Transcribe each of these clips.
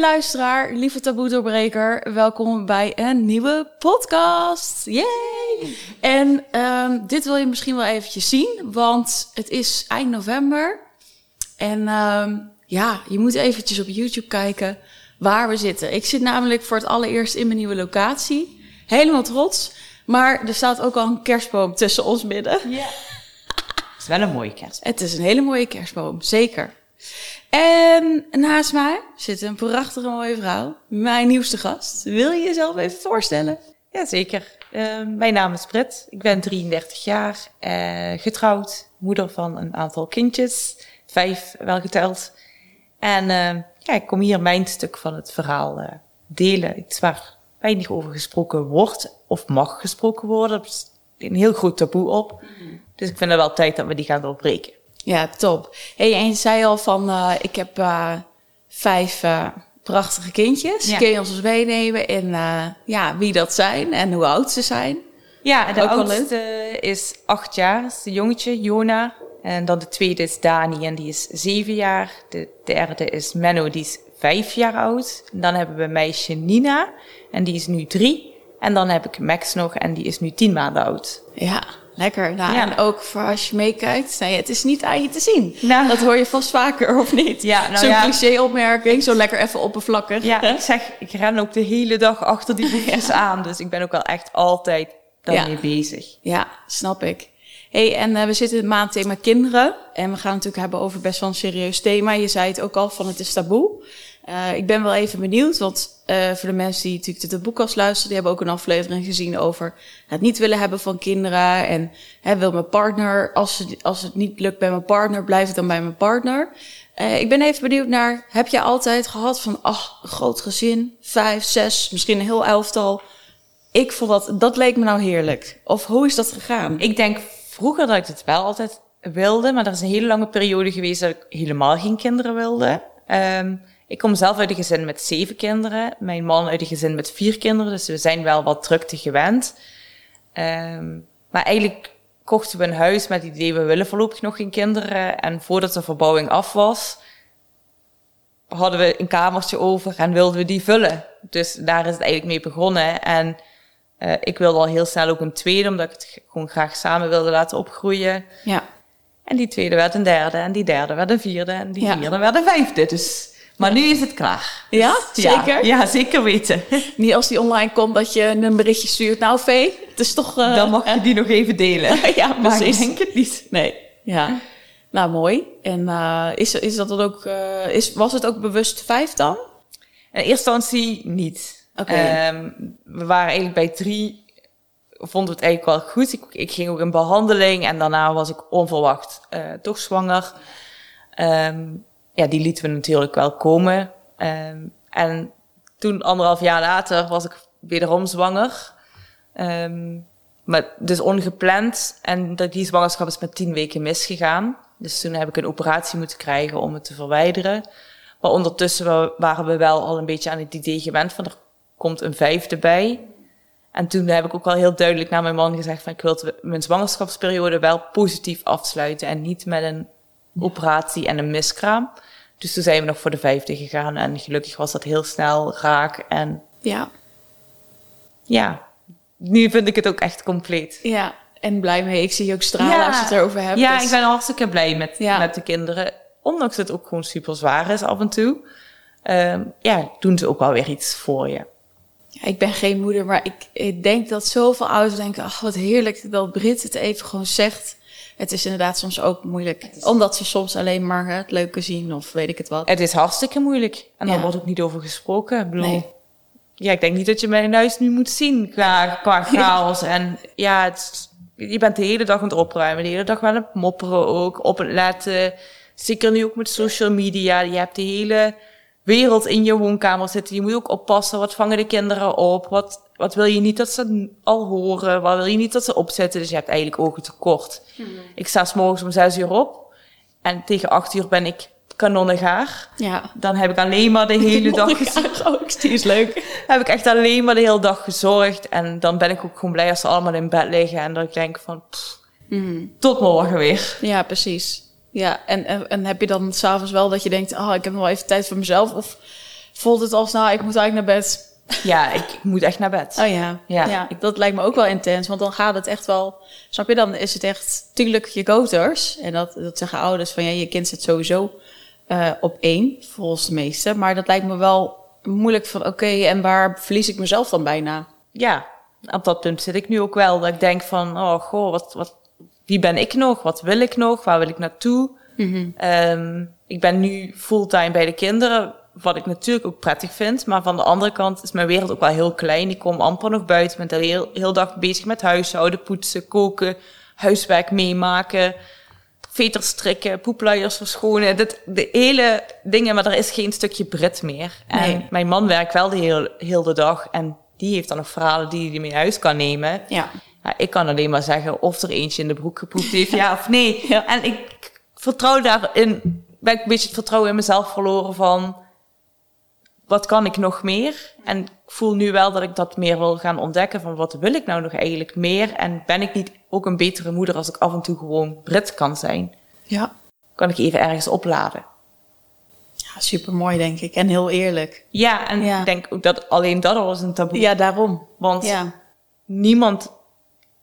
Luisteraar, lieve taboe-doorbreker, welkom bij een nieuwe podcast. Yay! En ehm, dit wil je misschien wel eventjes zien, want het is eind november. En ehm, ja, je moet eventjes op YouTube kijken waar we zitten. Ik zit namelijk voor het allereerst in mijn nieuwe locatie. Helemaal trots. Maar er staat ook al een kerstboom tussen ons midden. Ja. Het is wel een mooie kerstboom. Het is een hele mooie kerstboom, zeker. En naast mij zit een prachtige mooie vrouw, mijn nieuwste gast. Wil je jezelf even voorstellen? Jazeker. Uh, mijn naam is Britt. Ik ben 33 jaar, uh, getrouwd, moeder van een aantal kindjes, vijf wel geteld. En uh, ja, ik kom hier mijn stuk van het verhaal delen. Iets waar weinig over gesproken wordt of mag gesproken worden. Er is een heel groot taboe op. Dus ik vind het wel tijd dat we die gaan doorbreken. Ja, top. Hey, en je zei al van, uh, ik heb uh, vijf uh, prachtige kindjes. Ja. Kun je ons eens meenemen in ja, wie dat zijn en hoe oud ze zijn? Ja, de Ook oudste is acht jaar, is de jongetje, Jona. En dan de tweede is Dani en die is zeven jaar. De derde is Menno, die is vijf jaar oud. En dan hebben we meisje Nina en die is nu drie. En dan heb ik Max nog en die is nu tien maanden oud. Ja, lekker. Nou, ja. En ook voor als je meekijkt, nee, het is niet aan je te zien. Nou. Dat hoor je vast vaker, of niet? Ja, nou Zo'n ja. cliché-opmerking, zo lekker even oppervlakkig. Ja, ik zeg, ik ren ook de hele dag achter die boekjes ja. aan. Dus ik ben ook wel echt altijd daarmee bezig. Ja, snap ik. hey, en uh, we zitten in het maandthema kinderen. En we gaan het natuurlijk hebben over best wel een serieus thema. Je zei het ook al, van het is taboe. Uh, ik ben wel even benieuwd, want uh, voor de mensen die natuurlijk de boekkast luisteren, die hebben ook een aflevering gezien over het niet willen hebben van kinderen. En hè, wil mijn partner, als het, als het niet lukt bij mijn partner, blijf het dan bij mijn partner. Uh, ik ben even benieuwd naar, heb je altijd gehad van, ach, een groot gezin, vijf, zes, misschien een heel elftal. Ik vond dat, dat leek me nou heerlijk. Of hoe is dat gegaan? Ik denk vroeger dat ik het wel altijd wilde, maar er is een hele lange periode geweest dat ik helemaal geen kinderen wilde. Um, ik kom zelf uit een gezin met zeven kinderen. Mijn man uit een gezin met vier kinderen. Dus we zijn wel wat drukte gewend. Um, maar eigenlijk kochten we een huis met het idee, we willen voorlopig nog geen kinderen. En voordat de verbouwing af was, hadden we een kamertje over en wilden we die vullen. Dus daar is het eigenlijk mee begonnen. En uh, ik wilde al heel snel ook een tweede, omdat ik het gewoon graag samen wilde laten opgroeien. Ja. En die tweede werd een derde, en die derde werd een vierde, en die ja. vierde werd een vijfde. Dus maar nu is het klaar. Ja, zeker? Ja, zeker weten. Niet als die online komt dat je een berichtje stuurt. Nou, Vee, het is toch... Uh, Dan mag je die nog even delen. ja, maar ik denk het niet. Nee, ja. Nou, mooi. En uh, is, is dat dan ook... Uh, is, was het ook bewust vijf dan? In eerste instantie niet. Oké. Okay. Um, we waren eigenlijk bij drie... Vonden we het eigenlijk wel goed. Ik, ik ging ook in behandeling. En daarna was ik onverwacht toch zwanger. Um, ja, die lieten we natuurlijk wel komen. Um, en toen, anderhalf jaar later, was ik wederom zwanger. Um, maar dus ongepland. En die zwangerschap is met tien weken misgegaan. Dus toen heb ik een operatie moeten krijgen om het te verwijderen. Maar ondertussen waren we wel al een beetje aan het idee gewend van er komt een vijfde bij. En toen heb ik ook al heel duidelijk naar mijn man gezegd van ik wil mijn zwangerschapsperiode wel positief afsluiten en niet met een operatie en een miskraam. Dus toen zijn we nog voor de vijfde gegaan en gelukkig was dat heel snel raak. En ja, ja nu vind ik het ook echt compleet. Ja, en blij mee. Ik zie je ook stralen ja, als je het erover hebt. Ja, dus... ik ben hartstikke blij met, ja. met de kinderen. Ondanks dat het ook gewoon super zwaar is af en toe. Um, ja, doen ze ook wel weer iets voor je. Ja, ik ben geen moeder, maar ik, ik denk dat zoveel ouders denken... ach, wat heerlijk dat Brit het even gewoon zegt het is inderdaad soms ook moeilijk. Omdat ze soms alleen maar het leuke zien of weet ik het wat. Het is hartstikke moeilijk. En daar wordt ook niet over gesproken. Ik bedoel, nee. Ja, ik denk niet dat je mijn huis nu moet zien qua, qua chaos. en ja, het, je bent de hele dag aan het opruimen. De hele dag wel aan het mopperen ook. Op het letten. Zeker nu ook met social media. Je hebt de hele wereld in je woonkamer zitten. Je moet ook oppassen. Wat vangen de kinderen op? Wat, wat wil je niet dat ze al horen? Wat wil je niet dat ze opzetten? Dus je hebt eigenlijk ogen tekort. Hmm. Ik sta s morgens om zes uur op. En tegen acht uur ben ik kanonnengaar. Ja. Dan heb ik alleen maar de hele dag gezorgd. ook, die is leuk. heb ik echt alleen maar de hele dag gezorgd. En dan ben ik ook gewoon blij als ze allemaal in bed liggen. En dat ik denk van, pff, mm. tot morgen weer. Ja, precies. Ja, en, en, en heb je dan s'avonds wel dat je denkt, oh, ik heb nog wel even tijd voor mezelf? Of voelt het als, nou, ik moet eigenlijk naar bed. Ja, ik, ik moet echt naar bed. Oh ja. Ja. ja. dat lijkt me ook wel intens, want dan gaat het echt wel... Snap je, dan is het echt tuurlijk je goters. En dat, dat zeggen ouders van, ja, je kind zit sowieso eh, op één, volgens de meesten. Maar dat lijkt me wel moeilijk van, oké, en waar verlies ik mezelf dan bijna? Ja, op dat punt zit ik nu ook wel. Dat ik denk van, oh goh, wat, wat, wie ben ik nog? Wat wil ik nog? Waar wil ik naartoe? Ehm, ik ben nu fulltime bij de kinderen, wat ik natuurlijk ook prettig vind. Maar van de andere kant is mijn wereld ook wel heel klein. Ik kom amper nog buiten. Ik ben de heel, heel dag bezig met huishouden, poetsen, koken, huiswerk meemaken. Veters strikken, poepluiers verschonen. Dit, de hele dingen, maar er is geen stukje Brit meer. En mijn man werkt wel de hele, heel de dag. En die heeft dan nog verhalen die hij mee naar huis kan nemen. Ja. Ja, ik kan alleen maar zeggen of er eentje in de broek gepoept heeft, ja of nee. Ja. En ik vertrouw daarin, ben ik een beetje het vertrouwen in mezelf verloren van, wat kan ik nog meer? En ik voel nu wel dat ik dat meer wil gaan ontdekken van, wat wil ik nou nog eigenlijk meer? En ben ik niet ook een betere moeder als ik af en toe gewoon Brit kan zijn? Ja. Kan ik even ergens opladen? Ja, super mooi, denk ik. En heel eerlijk. Ja, en Ja. ik denk ook dat alleen dat al is een taboe. Ja, daarom. Want Ja. niemand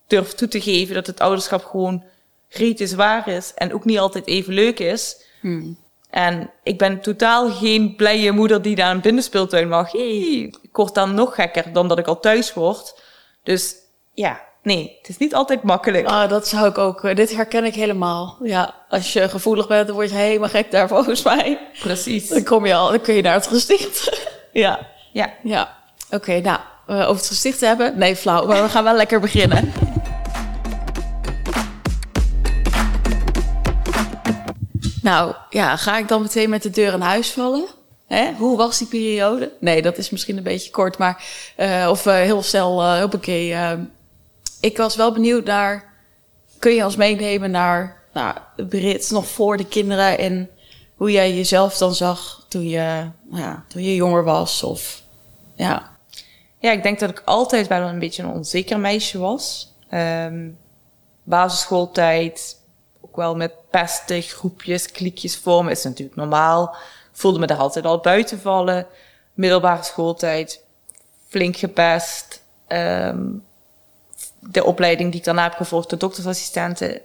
durft toe te geven dat het ouderschap gewoon rete zwaar is en ook niet altijd even leuk is. Hmm. En ik ben totaal geen blije moeder die naar een binnenspeeltuin mag. Hey, ik word dan nog gekker dan dat ik al thuis word. Dus ja, nee, het is niet altijd makkelijk. Ah, dat zou ik ook. Dit herken ik helemaal. Ja, als je gevoelig bent, dan word je helemaal gek daar volgens mij. Precies. Dan kom je al, dan kun je naar het gesticht. ja. Ja, Ja. Oké, nou, eh, over het gesticht hebben. Nee, flauw, maar we gaan wel lekker beginnen. Nou, ja, ga ik dan meteen met de deur in huis vallen? Hè? Hoe was die periode? Nee, dat is misschien een beetje kort, maar... eh, of eh, heel snel, eh hoppakee. ik was wel benieuwd naar... Kun je ons meenemen naar nou, Brit nog voor de kinderen... en hoe jij jezelf dan zag toen je, nou ja, toen je jonger was? Of, ja, ja, ik denk dat ik altijd wel een beetje een onzeker meisje was. Ehm, basisschooltijd, wel met pesten, groepjes, kliekjes vormen, is natuurlijk normaal. Voelde me daar altijd al buiten vallen. Middelbare schooltijd, flink gepest. Ehm, de opleiding die ik daarna heb gevolgd, de doktersassistenten,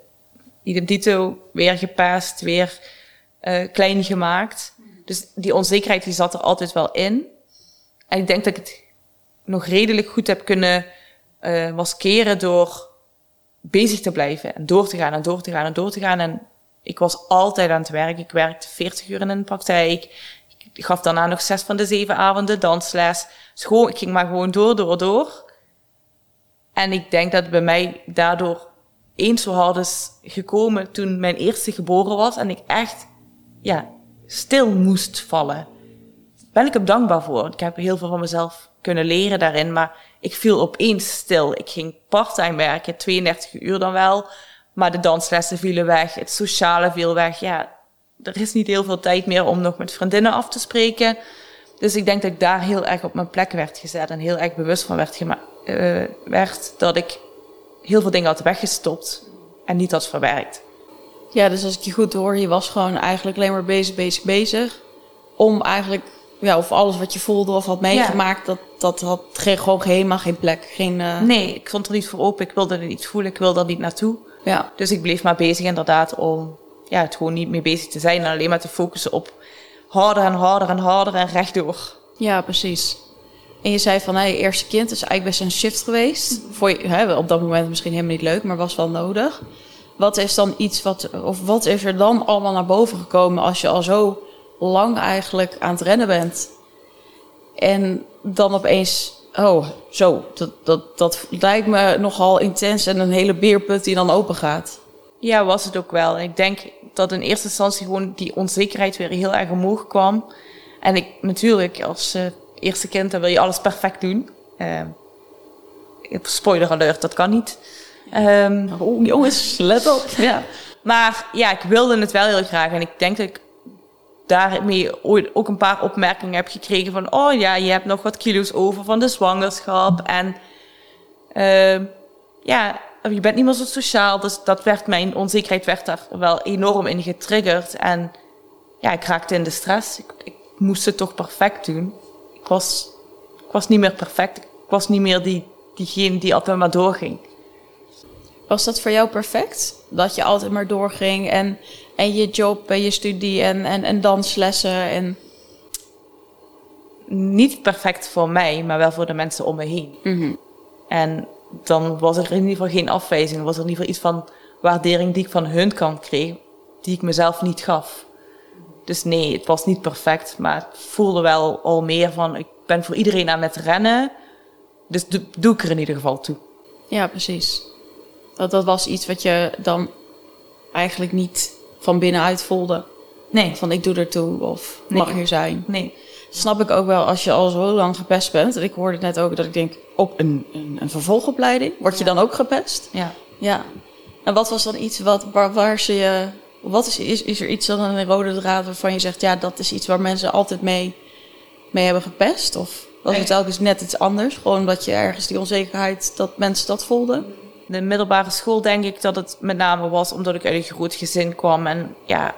idem weer gepest, weer eh, klein gemaakt. Dus die onzekerheid die zat er altijd wel in. En ik denk dat ik het nog redelijk goed heb kunnen eh maskeren door bezig te blijven en door te gaan en door te gaan en door te gaan. En ik was altijd aan het werk. Ik werkte 40 uur in een praktijk. Ik gaf daarna nog zes van de zeven avonden dansles. School, ik ging maar gewoon door, door, door. En ik denk dat het bij mij daardoor eens zo hard is gekomen toen mijn eerste geboren was en ik echt, ja, stil moest vallen. Ben ik hem dankbaar voor. Ik heb heel veel van mezelf kunnen leren daarin, maar ik viel opeens stil. Ik ging parttime werken, 32 uur dan wel, maar de danslessen vielen weg, het sociale viel weg. Ja, er is niet heel veel tijd meer om nog met vriendinnen af te spreken. Dus ik denk dat ik daar heel erg op mijn plek werd gezet en heel erg bewust van werd, eh, werd dat ik heel veel dingen had weggestopt en niet had verwerkt. Ja, dus als ik je goed hoor, je was gewoon eigenlijk alleen maar bezig, bezig, bezig. Om eigenlijk, ja, of alles wat je voelde of had meegemaakt, dat, dat had geen, gewoon helemaal geen plek. Geen, eh, Nee, ik stond er niet voor open. Ik wilde er niet voelen. Ik wilde er niet naartoe. ja. Dus ik bleef maar bezig inderdaad om ja, het gewoon niet meer bezig te zijn. En alleen maar te focussen op harder en harder en harder en rechtdoor. ja, precies. En je zei van, hé, eerste kind is eigenlijk best een shift geweest. Voor je, hè, op dat moment misschien helemaal niet leuk, maar was wel nodig. Wat is dan iets wat, of wat is er dan allemaal naar boven gekomen als je al zo lang eigenlijk aan het rennen bent? En dan opeens, oh, zo, dat, dat, dat lijkt me nogal intens en een hele beerput die dan open gaat. Ja, was het ook wel. En ik denk dat in eerste instantie gewoon die onzekerheid weer heel erg omhoog kwam. En ik natuurlijk, als eh, eerste kind, dan wil je alles perfect doen. Eh, spoiler alert, dat kan niet. Ehm, Oh, jongens, let op. Ja. Maar ja, ik wilde het wel heel graag. En ik denk dat ik daarmee ooit ook een paar opmerkingen heb gekregen van... Oh ja, je hebt nog wat kilo's over van de zwangerschap. En ehm, ja, je bent niet meer zo sociaal. Dus dat werd, mijn onzekerheid werd daar wel enorm in getriggerd. En ja, ik raakte in de stress. Ik, ik moest het toch perfect doen. Ik was, ik was niet meer perfect. Ik was niet meer die, diegene die altijd maar doorging. Was dat voor jou perfect? Dat je altijd maar doorging en, en je job en je studie en, en, en danslessen en... Niet perfect voor mij, maar wel voor de mensen om me heen. Mhm. En dan was er in ieder geval geen afwijzing. Was er in ieder geval iets van waardering die ik van hun kant kreeg, die ik mezelf niet gaf. Dus nee, het was niet perfect, maar het voelde wel al meer van, ik ben voor iedereen aan het rennen. Dus do, doe ik er in ieder geval toe. Ja, precies. Dat, dat was iets wat je dan eigenlijk niet van binnenuit voelde. Nee. Van ik doe er toe of mag Nee. hier zijn. Nee. Snap ik ook wel als je al zo lang gepest bent. En ik hoorde net ook dat ik denk, op een, een, een vervolgopleiding, word je dan ook gepest? Ja. Ja. En wat was dan iets wat, waar, waar ze je... Wat is, is, is er iets dan een rode draad waarvan je zegt... ja, dat is iets waar mensen altijd mee, mee hebben gepest? Of was het telkens net iets anders? Gewoon omdat je ergens die onzekerheid... dat mensen dat voelden? De middelbare school denk ik dat het met name was omdat ik uit een groot gezin kwam. En ja,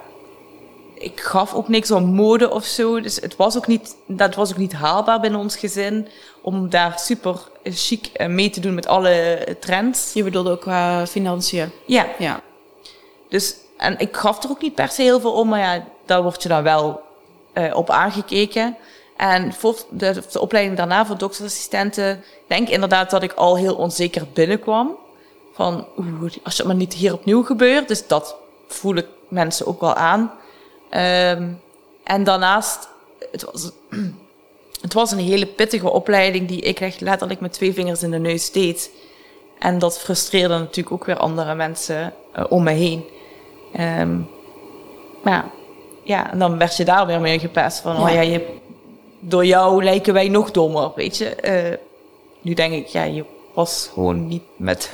ik gaf ook niks om mode of zo. Dus het was ook niet, dat was ook niet haalbaar binnen ons gezin. Om daar super chic eh, mee te doen met alle trends. Je bedoelde ook qua financiën. Ja, Ja. dus en ik gaf er ook niet per se heel veel om. Maar ja, daar word je dan wel eh, op aangekeken. En voor de, de opleiding daarna voor doktersassistenten... denk ik inderdaad dat ik al heel onzeker binnenkwam. Van, oeh, als het maar niet hier opnieuw gebeurt. Dus dat voel ik mensen ook wel aan. Ehm, en daarnaast, het was, het was een hele pittige opleiding die ik echt letterlijk met twee vingers in de neus deed. En dat frustreerde natuurlijk ook weer andere mensen eh, om me heen. Ehm, maar ja, en dan werd je daar weer mee gepest. Van, Ja. oh ja, je, door jou lijken wij nog dommer, weet je. Eh, nu denk ik, ja, je was gewoon niet met...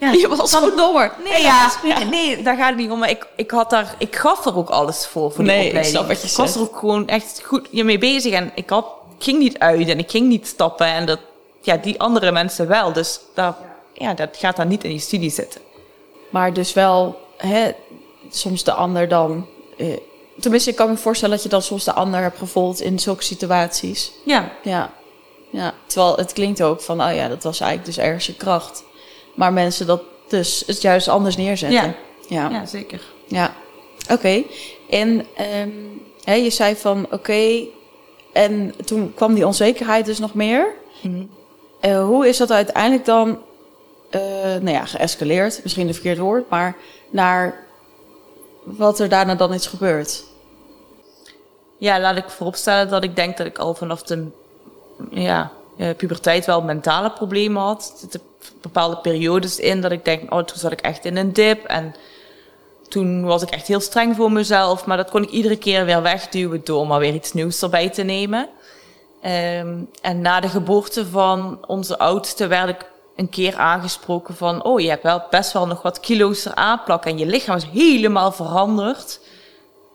ja, Je was gewoon dommer. Nee, ja, nee, daar gaat het niet om. Maar ik, ik, had daar, ik gaf er ook alles voor, voor die Nee, ik opleiding. snap wat je ik was er ook gewoon echt goed mee bezig. En ik, had, ik ging niet uit en ik ging niet stappen. En dat, ja, die andere mensen wel. Dus dat, ja, dat gaat dan niet in je studie zitten. Maar dus wel, hè, soms de ander dan... eh, tenminste, ik kan me voorstellen dat je dan soms de ander hebt gevolgd in zulke situaties. Ja, Ja. ja. Terwijl het klinkt ook van, oh ja, dat was eigenlijk dus ergens je kracht. Maar mensen dat dus het juist anders neerzetten. Ja. Ja. ja zeker. Ja, oké. En ehm, hè, je zei van oké, en toen kwam die onzekerheid dus nog meer. Mhm. Eh, hoe is dat uiteindelijk dan, eh, nou ja, geëscaleerd, misschien een verkeerd woord, maar naar wat er daarna dan is gebeurd? Ja, laat ik vooropstellen dat ik denk dat ik al vanaf de ja, eh, puberteit wel mentale problemen had. Er zitten bepaalde periodes in dat ik denk, oh, toen zat ik echt in een dip. En toen was ik echt heel streng voor mezelf. Maar dat kon ik iedere keer weer wegduwen door maar weer iets nieuws erbij te nemen. Ehm, en na de geboorte van onze oudste werd ik een keer aangesproken van... oh, je hebt wel best wel nog wat kilo's eraan plakken... en je lichaam is helemaal veranderd.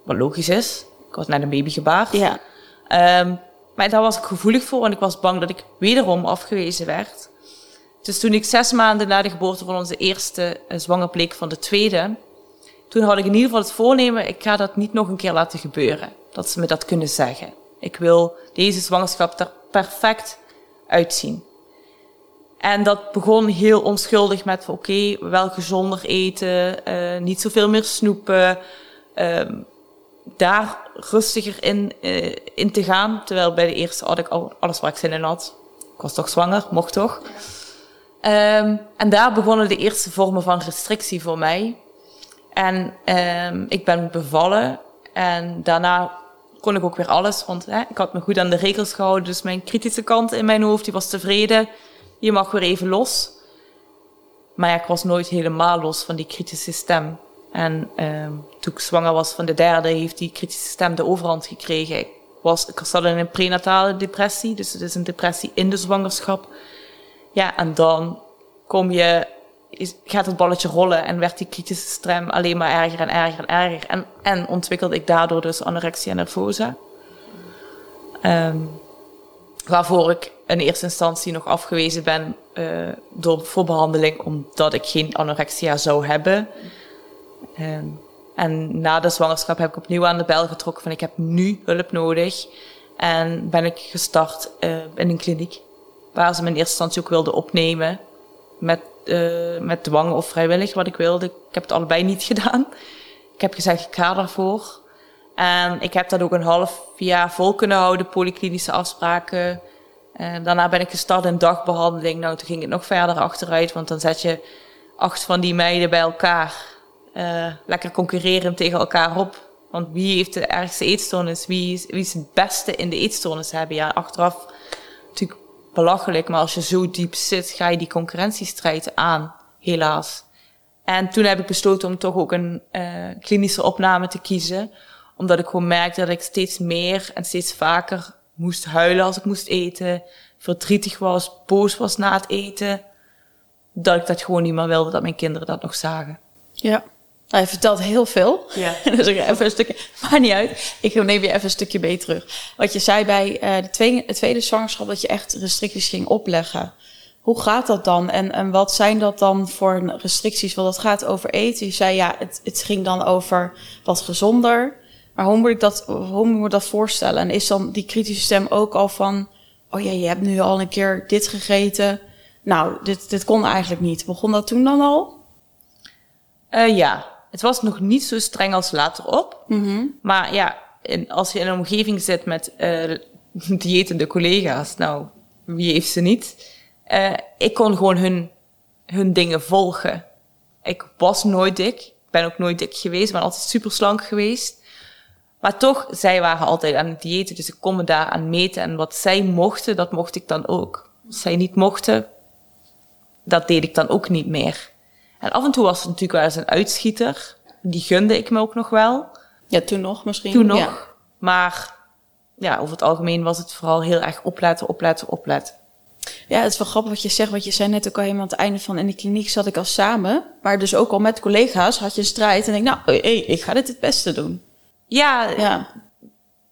Wat logisch is. Ik was net een baby gebaard. Ja. Ehm, maar daar was ik gevoelig voor, want ik was bang dat ik wederom afgewezen werd. Dus toen ik zes maanden na de geboorte van onze eerste eh, zwanger bleek van de tweede, toen had ik in ieder geval het voornemen, ik ga dat niet nog een keer laten gebeuren. Dat ze me dat kunnen zeggen. Ik wil deze zwangerschap er perfect uitzien. En dat begon heel onschuldig met, oké, wel gezonder eten, eh, niet zoveel meer snoepen, ehm, daar rustiger in, eh, in te gaan. Terwijl bij de eerste had ik al alles waar ik zin in had. Ik was toch zwanger, mocht toch. Ehm, en daar begonnen de eerste vormen van restrictie voor mij. En ehm, ik ben bevallen. En daarna kon ik ook weer alles. Want hè, ik had me goed aan de regels gehouden. Dus mijn kritische kant in mijn hoofd die was tevreden. Je mag weer even los. Maar ik was nooit helemaal los van die kritische stem. En ehm, toen ik zwanger was van de derde, heeft die kritische stem de overhand gekregen. Ik, was, ik zat in een prenatale depressie, dus het is een depressie in de zwangerschap. Ja, en dan kom je, gaat het balletje rollen en werd die kritische stem alleen maar erger en erger en erger. En, en ontwikkelde ik daardoor dus anorexia nervosa. Ehm, waarvoor ik in eerste instantie nog afgewezen ben eh, door, voor behandeling, omdat ik geen anorexia zou hebben. Ehm, en na de zwangerschap heb ik opnieuw aan de bel getrokken van ik heb nu hulp nodig. En ben ik gestart uh, in een kliniek. Waar ze me in eerste instantie ook wilden opnemen. Met, uh, met dwang of vrijwillig, wat ik wilde. Ik heb het allebei niet gedaan. Ik heb gezegd, ik ga daarvoor. En ik heb dat ook een half jaar vol kunnen houden, polyklinische afspraken. En daarna ben ik gestart in dagbehandeling. Nou, toen ging het nog verder achteruit, want dan zet je acht van die meiden bij elkaar. Uh, lekker concurrerend tegen elkaar op. Want wie heeft de ergste eetstoornis? Wie is, wie is het beste in de eetstoornis hebben? Ja, achteraf natuurlijk belachelijk, maar als je zo diep zit, ga je die concurrentiestrijd aan, helaas. En toen heb ik besloten om toch ook een uh, klinische opname te kiezen. Omdat ik gewoon merkte dat ik steeds meer en steeds vaker moest huilen als ik moest eten. Verdrietig was, boos was na het eten. Dat ik dat gewoon niet meer wilde dat mijn kinderen dat nog zagen. Ja. Nou, je vertelt heel veel. Ja. dus ik even een stukje, maakt niet uit. Ik neem je even een stukje mee terug. Wat je zei bij uh, de, tweede, de tweede zwangerschap, dat je echt restricties ging opleggen. Hoe gaat dat dan? En, en wat zijn dat dan voor restricties? Want dat gaat over eten. Je zei ja, het, het ging dan over wat gezonder. Maar hoe moet ik dat, hoe moet ik dat voorstellen? En is dan die kritische stem ook al van, oh ja, je hebt nu al een keer dit gegeten. Nou, dit, dit kon eigenlijk niet. Begon dat toen dan al? Uh, ja, het was nog niet zo streng als later op. Mm-hmm. Maar ja, in, als je in een omgeving zit met uh, diëtende collega's, nou, wie heeft ze niet? Uh, ik kon gewoon hun, hun dingen volgen. Ik was nooit dik. Ik ben ook nooit dik geweest. Ik ben altijd super slank geweest. Maar toch, zij waren altijd aan het diëten. Dus ik kon me daar aan meten. En wat zij mochten, dat mocht ik dan ook. Als zij niet mochten, dat deed ik dan ook niet meer. En af en toe was het natuurlijk wel eens een uitschieter. Die gunde ik me ook nog wel. Ja, toen nog misschien. Toen nog. Ja. Maar ja, over het algemeen was het vooral heel erg opletten, opletten, opletten. Ja, het is wel grappig wat je zegt. Want je zei net ook al helemaal aan het einde van in de kliniek zat ik al samen. Maar dus ook al met collega's had je een strijd. En ik nou, hey, ik ga dit het beste doen. Ja, Ja,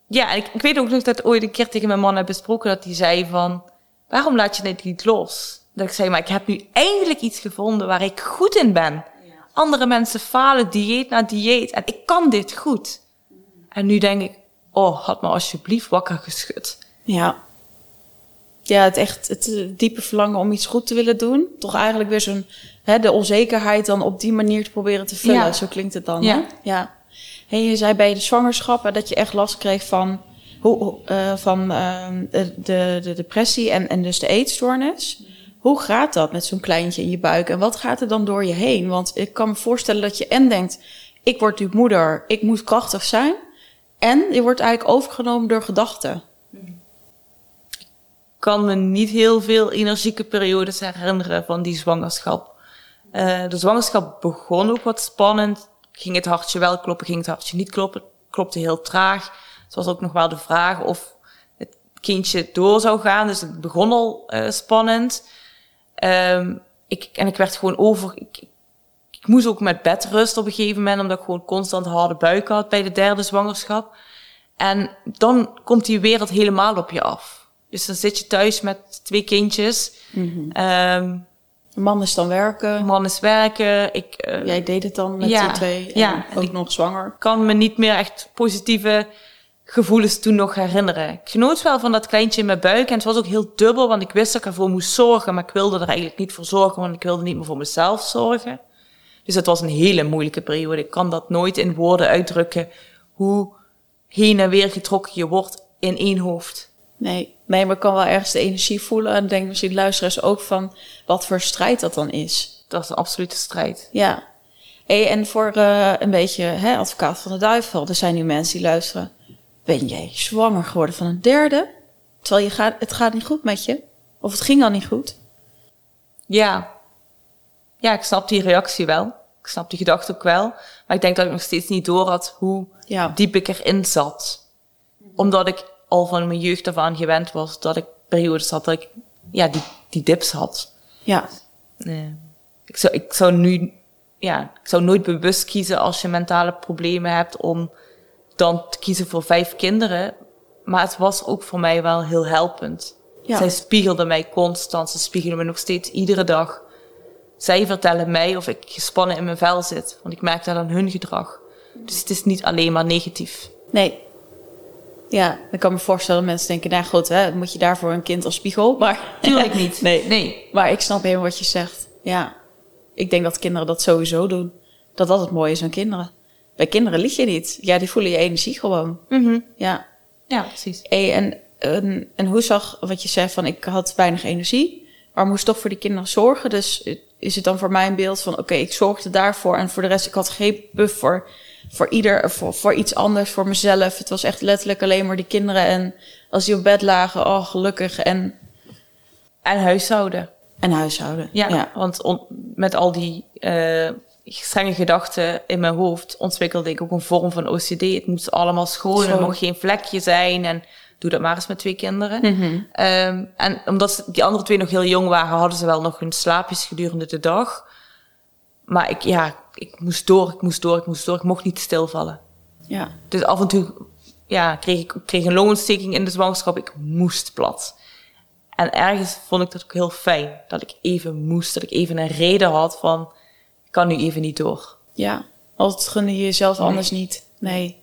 ja ik, ik weet ook nog dat ooit een keer tegen mijn man heb besproken dat hij zei van, waarom laat je dit niet los? Dat ik zei, maar ik heb nu eindelijk iets gevonden waar ik goed in ben. Andere mensen falen dieet na dieet en ik kan dit goed. En nu denk ik, oh, had me alsjeblieft wakker geschud. ja. Ja, het echt het eh, diepe verlangen om iets goed te willen doen. Toch eigenlijk weer zo'n, hè, de onzekerheid dan op die manier te proberen te vullen. Ja. Zo klinkt het dan. Ja. Hè? ja. En je zei bij de zwangerschap dat je echt last kreeg van, hoe, eh, van eh, de, de, de depressie en, en dus de eetstoornis. Hoe gaat dat met zo'n kleintje in je buik? En wat gaat er dan door je heen? Want ik kan me voorstellen dat je en denkt, ik word nu moeder, ik moet krachtig zijn. En je wordt eigenlijk overgenomen door gedachten. kan me niet heel veel energieke periodes herinneren van die zwangerschap. Uh, de zwangerschap begon ook wat spannend. Ging het hartje wel kloppen, ging het hartje niet kloppen. Klopte heel traag. Het was ook nog wel de vraag of het kindje door zou gaan. Dus het begon al uh, spannend. Um, ik, en ik werd gewoon over... Ik, ik moest ook met bedrust op een gegeven moment, omdat ik gewoon constant harde buik had bij de derde zwangerschap. En dan komt die wereld helemaal op je af. Dus dan zit je thuis met twee kindjes. Um, De man is dan werken. man is werken. Ik uh, Jij deed het dan met Ja, de twee. En ja. ook Ik- nog zwanger. kan me niet meer echt positieve gevoelens toen nog herinneren. Ik genoot wel van dat kleintje in mijn buik. En het was ook heel dubbel, want ik wist dat ik ervoor moest zorgen. Maar ik wilde er eigenlijk niet voor zorgen, want ik wilde niet meer voor mezelf zorgen. Dus het was een hele moeilijke periode. Ik kan dat nooit in woorden uitdrukken. Hoe heen en weer getrokken je wordt in één hoofd. Nee, nee, maar ik kan wel ergens de energie voelen. En denk misschien luisteraars ook van wat voor strijd dat dan is. Dat is een absolute strijd. Ja. Hey, en voor eh, een beetje hè, advocaat van de duivel. Er zijn nu mensen die luisteren. Ben jij zwanger geworden van een derde? Terwijl je gaat, het gaat niet goed met je. Of het ging al niet goed. Ja. Ja, ik snap die reactie wel. Ik snap die gedachte ook wel. Maar ik denk dat ik nog steeds niet door had hoe Ja. diep ik erin zat. Omdat ik al van mijn jeugd af aan gewend was dat ik periodes had dat ik ja, die, die dips had. Ja. Nee. Ik, zou, ik zou nu, ja, ik zou nooit bewust kiezen als je mentale problemen hebt om dan te kiezen voor vijf kinderen. Maar het was ook voor mij wel heel helpend. Ja. Zij spiegelden mij constant. Ze spiegelden me nog steeds iedere dag. Zij vertellen mij of ik gespannen in mijn vel zit. Want ik merk dat aan hun gedrag. Dus het is niet alleen maar negatief. Nee. Ja, dan kan ik me voorstellen dat mensen denken, nou goed, hè, moet je daarvoor een kind als spiegel? Maar Tuurlijk niet. nee. Nee. Maar ik snap helemaal wat je zegt. Ja, ik denk dat kinderen dat sowieso doen. Dat dat het mooie is aan kinderen. Bij kinderen lieg je niet. Ja, die voelen je energie gewoon. Mhm. Ja. Ja, precies. Hey, en, en, en hoe zag wat je zei van ik had weinig energie, maar moest toch voor die kinderen zorgen. Dus is het dan voor mij een beeld van oké, ik zorgde daarvoor en voor de rest ik had geen buffer voor ieder, voor, voor iets anders, voor mezelf. Het was echt letterlijk alleen maar die kinderen en als die op bed lagen, oh gelukkig en En huishouden. en huishouden. Ja, ja. want on- met al die eh, strenge gedachten in mijn hoofd ontwikkelde ik ook een vorm van OCD. Het moest allemaal schoon, er mocht geen vlekje zijn. En doe dat maar eens met twee kinderen. Mhm. Ehm, en omdat die andere twee nog heel jong waren, hadden ze wel nog hun slaapjes gedurende de dag. Maar ik, ja, ik moest door, ik moest door, ik moest door. Ik mocht niet stilvallen. ja. Dus af en toe ja, kreeg ik kreeg een longontsteking in de zwangerschap. Ik moest plat. En ergens vond ik dat ook heel fijn. Dat ik even moest. Dat ik even een reden had van... Kan nu even niet door. Ja, altijd gun je jezelf Nee. anders niet. Nee.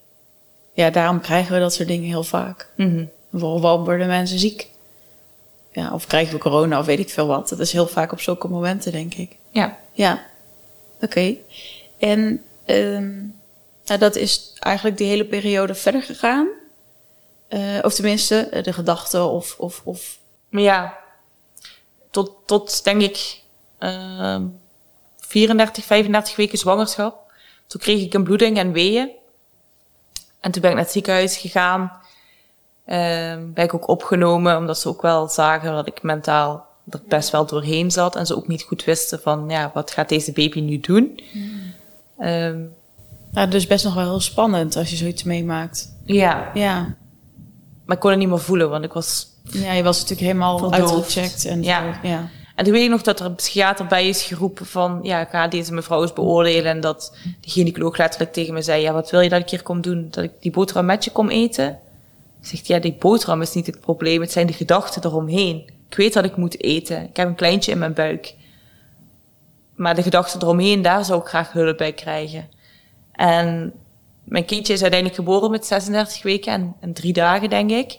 Ja, daarom krijgen we dat soort dingen heel vaak. Mhm. Waarom waarom worden mensen ziek? Ja, of krijgen we corona of weet ik veel wat. Dat is heel vaak op zulke momenten, denk ik. Ja. Ja, oké. En ehm, nou, dat is eigenlijk die hele periode verder gegaan. Eh, of tenminste, eh, de gedachten of, of, of... Maar ja, tot, tot denk ik ehm 34, 35 weken zwangerschap. Toen kreeg ik een bloeding en weeën. En toen ben ik naar het ziekenhuis gegaan. Ehm ben ik ook opgenomen, omdat ze ook wel zagen dat ik mentaal er best wel doorheen zat. En ze ook niet goed wisten van, ja, wat gaat deze baby nu doen? Ehm, Nou, dus best nog wel heel spannend als je zoiets meemaakt. ja, Ja. maar ik kon het niet meer voelen, want ik was ja, je was natuurlijk helemaal uitgecheckt. En Ja. zo, ja. En toen weet ik nog dat er een psychiater bij is geroepen van, ja, ik ga deze mevrouw eens beoordelen. En dat de gynaecoloog letterlijk tegen me zei, ja, wat wil je dat ik hier kom doen? Dat ik die boterham met je kom eten? Ik zeg, ja, die boterham is niet het probleem, het zijn de gedachten eromheen. Ik weet dat ik moet eten, ik heb een kleintje in mijn buik. Maar de gedachten eromheen, daar zou ik graag hulp bij krijgen. En mijn kindje is uiteindelijk geboren met 36 weken en, en drie dagen, denk ik.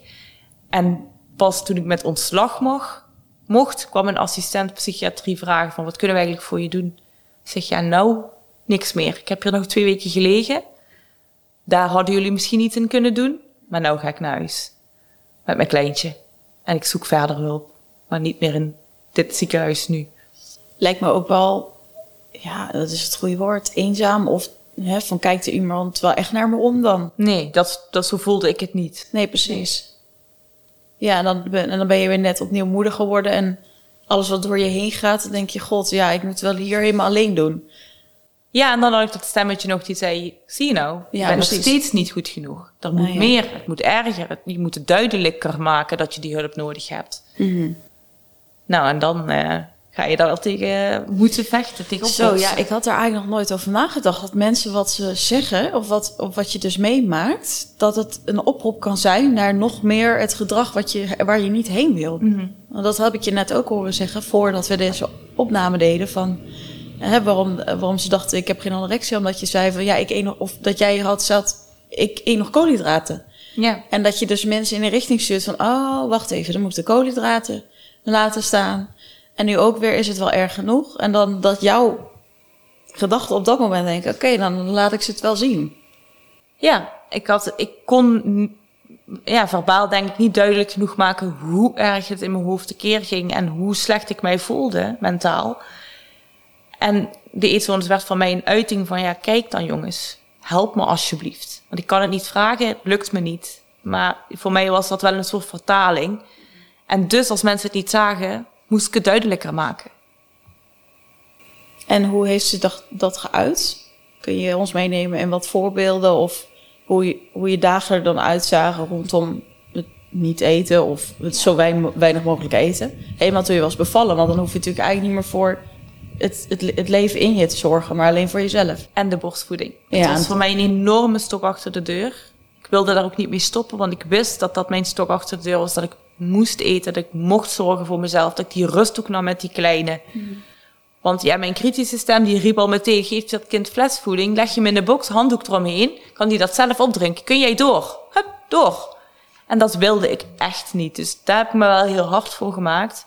En pas toen ik met ontslag mag, mocht, kwam een assistent psychiatrie vragen van wat kunnen we eigenlijk voor je doen? Ik zeg, ja, nou, niks meer. Ik heb hier nog twee weken gelegen. Daar hadden jullie misschien iets in kunnen doen, maar nou ga ik naar huis. Met mijn kleintje. En ik zoek verder hulp, maar niet meer in dit ziekenhuis nu. lijkt me ook wel, ja, dat is het goede woord, eenzaam. Of hè, van kijkt er iemand wel echt naar me om dan? Nee, dat, dat, zo voelde ik het niet. Nee, precies. Ja, en dan, ben, en dan ben je weer net opnieuw moeder geworden. En alles wat door je heen gaat, dan denk je, god, ja, ik moet wel hier helemaal alleen doen. Ja, en dan had ik dat stemmetje nog die zei, zie je nou, je Ja, bent nog steeds niet goed genoeg. Er moet Ah, ja. meer, het moet erger, het, je moet het duidelijker maken dat je die hulp nodig hebt. Nou, en dan eh, ga je daar wel tegen moeten vechten, tegen Zo, ja, ik had er eigenlijk nog nooit over nagedacht. Dat mensen wat ze zeggen, of wat, of wat je dus meemaakt, dat het een oproep kan zijn naar nog meer het gedrag wat je, waar je niet heen wil. Mhm. Dat heb ik je net ook horen zeggen voordat we deze opname deden. Van, hè, waarom, waarom ze dachten, ik heb geen anorexia. Omdat je zei van, ja, ik eet nog, of dat jij had zat, ik eet nog koolhydraten. Ja. En dat je dus mensen in een richting stuurt van, oh, wacht even, dan moet ik de koolhydraten laten staan. En nu ook weer is het wel erg genoeg. En dan dat jouw gedachten op dat moment denken, oké, dan laat ik ze het wel zien. Ja, ik, had, ik kon ja, verbaal denk ik niet duidelijk genoeg maken hoe erg het in mijn hoofd tekeer ging en hoe slecht ik mij voelde mentaal. En de eetstoornis werd van mij een uiting van, ja, kijk dan jongens, help me alsjeblieft. Want ik kan het niet vragen, lukt me niet. Maar voor mij was dat wel een soort vertaling. En dus als mensen het niet zagen, moest ik het duidelijker maken. En hoe heeft ze dat, dat geuit? Kun je ons meenemen in wat voorbeelden of hoe je, hoe je dagen er dan uitzagen rondom het niet eten of het zo weinig, weinig mogelijk eten? Helemaal toen je was bevallen, want dan hoef je natuurlijk eigenlijk niet meer voor het, het, het leven in je te zorgen, maar alleen voor jezelf. En de borstvoeding. Ja, het was voor mij een enorme stok achter de deur. Ik wilde daar ook niet mee stoppen, want ik wist dat dat mijn stok achter de deur was. Dat ik moest eten, dat ik mocht zorgen voor mezelf. Dat ik die rust ook nam met die kleine. Want ja, mijn kritische stem die riep al meteen, geef dat kind flesvoeding, leg je hem in de box, handdoek eromheen, kan die dat zelf opdrinken. Kun jij door? Hup, door. En dat wilde ik echt niet. Dus daar heb ik me wel heel hard voor gemaakt.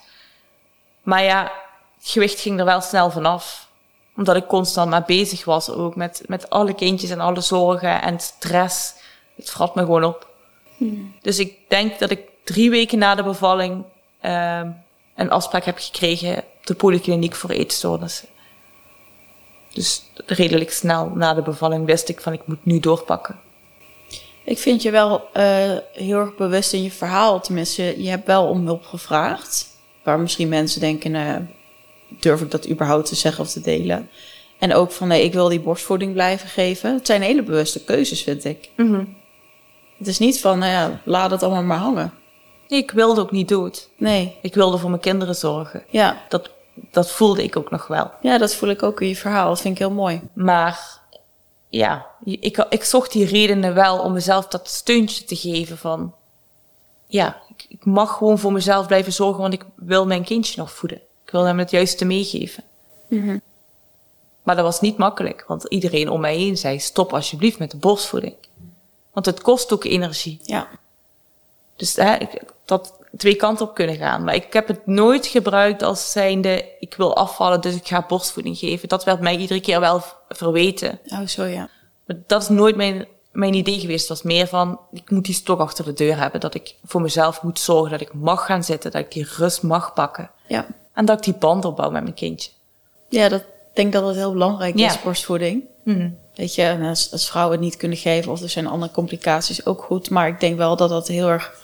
Maar ja, het gewicht ging er wel snel vanaf. Omdat ik constant maar bezig was ook met, met alle kindjes en alle zorgen en stress. Het vrat me gewoon op. Hmm. Dus ik denk dat ik drie weken na de bevalling uh, een afspraak heb gekregen op de polykliniek voor eetstoornissen. Dus redelijk snel na de bevalling wist ik van ik moet nu doorpakken. Ik vind je wel uh, heel erg bewust in je verhaal. Tenminste, je hebt wel om hulp gevraagd. Waar misschien mensen denken, uh, durf ik dat überhaupt te zeggen of te delen? En ook van, nee, ik wil die borstvoeding blijven geven. Het zijn hele bewuste keuzes, vind ik. Mm Het is niet van, nou ja, laat het allemaal maar hangen. Nee, ik wilde ook niet dood. Nee. Ik wilde voor mijn kinderen zorgen. Ja. Dat, dat voelde ik ook nog wel. Ja, dat voel ik ook in je verhaal. Dat vind ik heel mooi. Maar ja, ik, ik zocht die redenen wel om mezelf dat steuntje te geven van... Ja, ik, ik mag gewoon voor mezelf blijven zorgen, want ik wil mijn kindje nog voeden. Ik wil hem het juiste meegeven. Mm Maar dat was niet makkelijk, want iedereen om mij heen zei: stop alsjeblieft met de borstvoeding. Want het kost ook energie. Ja. Dus hè, ik, dat twee kanten op kunnen gaan. Maar ik heb het nooit gebruikt als zijnde, ik wil afvallen, dus ik ga borstvoeding geven. Dat werd mij iedere keer wel verweten. Oh, zo ja. Maar dat is nooit mijn, mijn idee geweest. Het was meer van, ik moet die stok achter de deur hebben. Dat ik voor mezelf moet zorgen, dat ik mag gaan zitten, dat ik die rust mag pakken. Ja. En dat ik die band opbouw met mijn kindje. Ja, dat denk dat het heel belangrijk is, borstvoeding. Mm Weet je, als, als vrouwen het niet kunnen geven of er zijn andere complicaties ook goed. Maar ik denk wel dat dat heel erg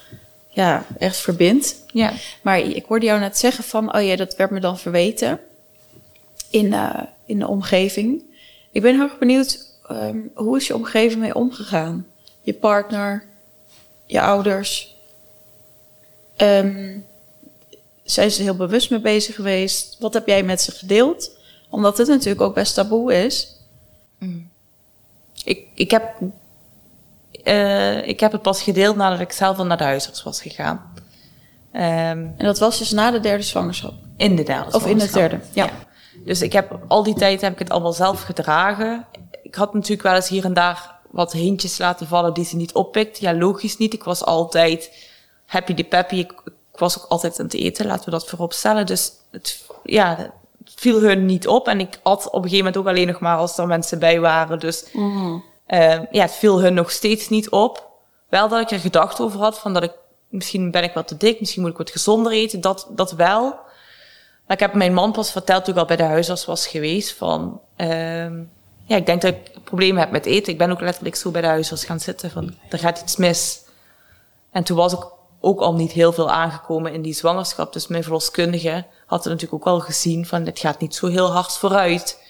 ja, echt verbindt. Ja. Maar ik hoorde jou net zeggen van, oh ja, dat werd me dan verweten in, uh, in de omgeving. Ik ben heel erg benieuwd, um, hoe is je omgeving mee omgegaan? Je partner, je ouders. Um, zijn ze heel bewust mee bezig geweest? Wat heb jij met ze gedeeld? Omdat het natuurlijk ook best taboe is. Mm. Ik, ik heb uh, ik heb het pas gedeeld nadat ik zelf al naar de huisarts was gegaan. Um, en dat was dus na de derde zwangerschap? In de derde Of in de derde, ja. Dus ik heb al die tijd heb ik het allemaal zelf gedragen. Ik had natuurlijk wel eens hier en daar wat hintjes laten vallen die ze niet oppikt. Ja, logisch niet. Ik was altijd happy de peppy. Ik, ik, was ook altijd aan het eten, laten we dat voorop stellen. Dus het, ja, het viel hun niet op. En ik at op een gegeven moment ook alleen nog maar als er mensen bij waren. Dus mm uh, ja, het viel hun nog steeds niet op. Wel dat ik er gedacht over had, van dat ik, misschien ben ik wat te dik, misschien moet ik wat gezonder eten, dat, dat wel. Maar ik heb mijn man pas verteld toen ik al bij de huisarts was geweest, van, uh, ja, ik denk dat ik problemen heb met eten. Ik ben ook letterlijk zo bij de huisarts gaan zitten, van, er gaat iets mis. En toen was ik ook al niet heel veel aangekomen in die zwangerschap. Dus mijn verloskundige had het natuurlijk ook al gezien van, dit gaat niet zo heel hard vooruit.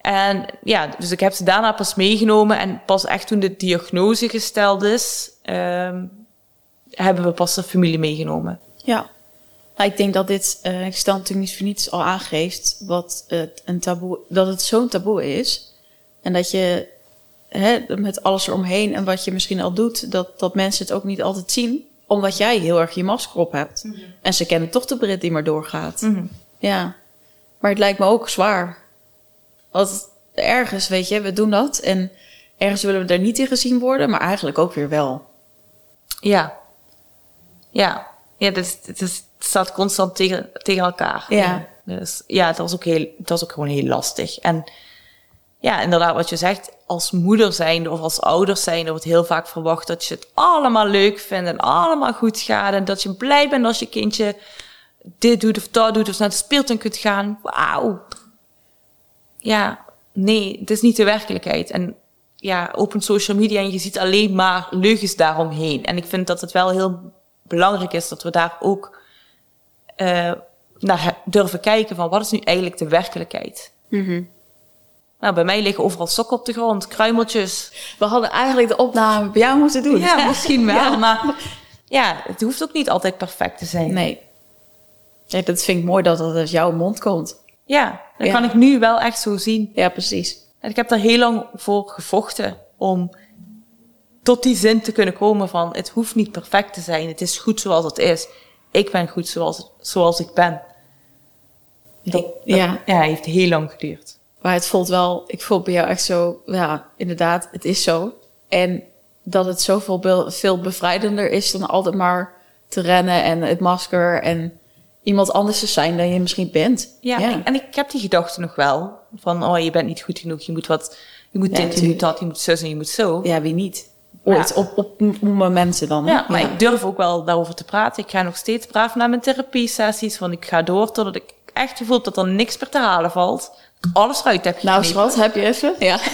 En ja, dus ik heb ze daarna pas meegenomen. En pas echt toen de diagnose gesteld is, um, hebben we pas de familie meegenomen. Ja. Nou, ik denk dat dit, uh, ik stel natuurlijk niet voor niets al aangeeft, wat het een taboe, dat het zo'n taboe is. En dat je hè, met alles eromheen en wat je misschien al doet, dat, dat mensen het ook niet altijd zien. Omdat jij heel erg je masker op hebt. Mm -hmm. En ze kennen toch de Brit die maar doorgaat. Mm -hmm. Ja. Maar het lijkt me ook zwaar want ergens, weet je, we doen dat. En ergens willen we er niet in gezien worden, maar eigenlijk ook weer wel. Ja. Ja. Ja, dus, het, is, het staat constant tegen, tegen elkaar. Ja. Dus ja, dat was ook heel, dat was ook gewoon heel lastig. En ja, inderdaad, wat je zegt, als moeder zijnde of als ouders zijnde wordt heel vaak verwacht dat je het allemaal leuk vindt en allemaal goed gaat. En dat je blij bent als je kindje dit doet of dat doet of naar de speeltuin kunt gaan. Wauw, ja, nee, het is niet de werkelijkheid. En ja, open social media en je ziet alleen maar leugens daaromheen. En ik vind dat het wel heel belangrijk is dat we daar ook uh, naar durven kijken van wat is nu eigenlijk de werkelijkheid. Mm Nou, bij mij liggen overal sokken op de grond, kruimeltjes. We hadden eigenlijk de opname bij jou moeten doen. Ja, misschien wel, ja. maar ja, het hoeft ook niet altijd perfect te zijn. Nee. Ja, dat vind ik mooi dat het uit jouw mond komt. Ja, dat ja. kan ik nu wel echt zo zien. Ja, precies. En ik heb daar heel lang voor gevochten om tot die zin te kunnen komen van het hoeft niet perfect te zijn. Het is goed zoals het is. Ik ben goed zoals, zoals ik ben. Dat, ja. ja, heeft heel lang geduurd. Maar het voelt wel, ik voel bij jou echt zo, ja, inderdaad, het is zo. En dat het zoveel veel bevrijdender is dan altijd maar te rennen en het masker en iemand anders te zijn dan je misschien bent. Ja, En, en ik heb die gedachte nog wel. Van, oh, je bent niet goed genoeg. Je moet wat, je moet Ja, dit, je moet dat, je moet zus en je moet zo. Ja, wie niet? Ooit, Ja. op, op m- momenten dan. Ja, maar ik durf ook wel daarover te praten. Ik ga nog steeds braaf naar mijn therapie-sessies. Want ik ga door totdat ik echt gevoel dat er niks meer te halen valt. Alles eruit heb Nou, geknipt. schat, heb je even? Ja.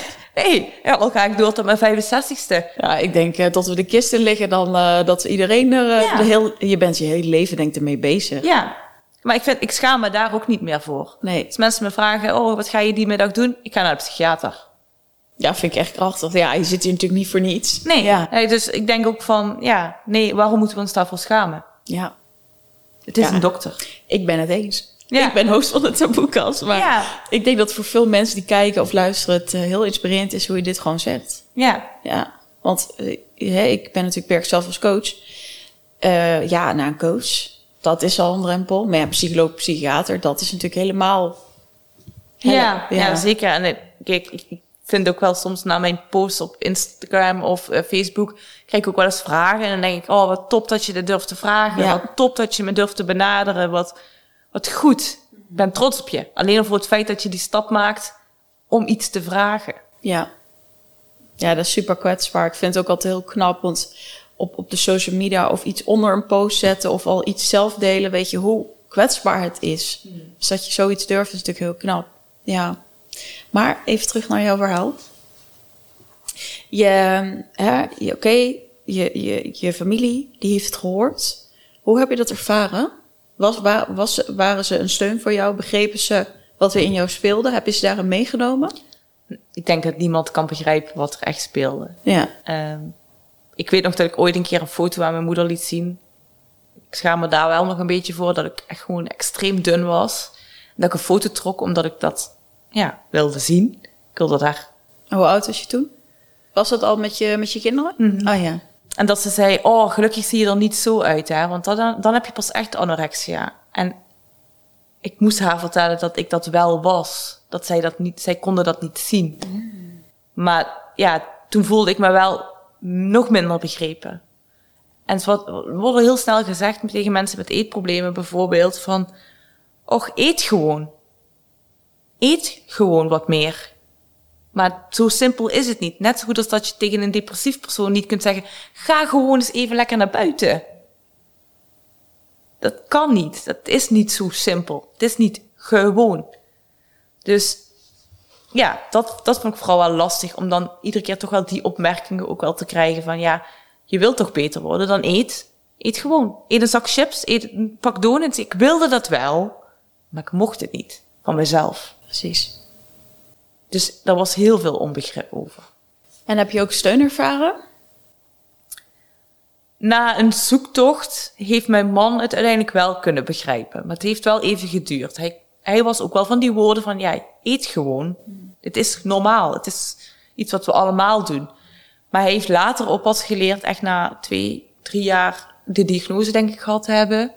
Nee, ja, dan ga ik door tot mijn 65ste. Ja, ik denk eh, tot we de kist in liggen, dan eh, dat iedereen er eh, Ja. de heel, je bent je hele leven denk ik ermee bezig. Ja, maar ik, vind, ik schaam me daar ook niet meer voor. Nee, Als mensen me vragen, oh, wat ga je die middag doen? Ik ga naar de psychiater. ja, vind ik echt krachtig. Ja, je zit hier natuurlijk niet voor niets. Nee, Ja. Nee, dus ik denk ook van, ja, nee, waarom moeten we ons daarvoor schamen? ja, Het is Ja. een dokter. ik ben het eens. Ja. Ik ben host van de taboekast, maar Ja. ik denk dat voor veel mensen die kijken of luisteren het eh, heel inspirerend is hoe je dit gewoon zegt. Ja, Ja, want eh, ik ben natuurlijk werk zelf als coach. Eh, ja, naar een coach, dat is al een drempel. Maar ja, psycholoog, psychiater, dat is natuurlijk helemaal... ja, ja. Ja. zeker. En ik- ik ik vind ook wel soms na mijn posts op Instagram of Facebook, krijg ik ook wel eens vragen. En dan denk ik, oh, wat top dat je dit durft te vragen. Ja. Wat top dat je me durft te benaderen. Wat, wat goed. Ik ben trots op je. Alleen al voor het feit dat je die stap maakt om iets te vragen. Ja. Ja, dat is super kwetsbaar. Ik vind het ook altijd heel knap, want op, op de social media of iets onder een post zetten of al iets zelf delen, weet je hoe kwetsbaar het is. Dus dat je zoiets durft is natuurlijk heel knap. Ja. Maar even terug naar jouw verhaal. Je, hè, je, oké, je, je, je familie, die heeft het gehoord. Hoe heb je dat ervaren? Was, wa- was, waren ze een steun voor jou? Begrepen ze wat er in jou speelde? Heb je ze daarin meegenomen? Ik denk dat niemand kan begrijpen wat er echt speelde. Ja. Ehm, ik weet nog dat ik ooit een keer een foto aan mijn moeder liet zien. Ik schaam me daar wel nog een beetje voor dat ik echt gewoon extreem dun was. Dat ik een foto trok omdat ik dat ja, wilde zien. Ik wilde daar. Hoe oud was je toen? Was dat al met je, met je kinderen? Oh ja. En dat ze zei, oh, gelukkig zie je er niet zo uit, hè. Want dan, dan heb je pas echt anorexia. En ik moest haar vertellen dat ik dat wel was. Dat zij dat niet, zij konden dat niet zien. Maar ja, toen voelde ik me wel nog minder begrepen. En het wordt, wordt heel snel gezegd tegen mensen met eetproblemen bijvoorbeeld van, och, eet gewoon. Eet gewoon wat meer. Maar zo simpel is het niet. Net zo goed als dat je tegen een depressief persoon niet kunt zeggen: ga gewoon eens even lekker naar buiten. Dat kan niet. Dat is niet zo simpel. Het is niet gewoon. Dus ja, dat, dat vond ik vooral wel lastig. Om dan iedere keer toch wel die opmerkingen ook wel te krijgen van ja, je wilt toch beter worden, dan eet. Eet gewoon. Eet een zak chips, eet een pak donuts. Ik wilde dat wel, maar ik mocht het niet van mezelf. Precies. Dus daar was heel veel onbegrip over. En heb je ook steun ervaren? Na een zoektocht heeft mijn man het uiteindelijk wel kunnen begrijpen. Maar het heeft wel even geduurd. Hij, hij was ook wel van die woorden van, ja, eet gewoon. Het is normaal. Het is iets wat we allemaal doen. Maar hij heeft later ook pas geleerd, echt na twee, drie jaar de diagnose denk ik gehad te hebben,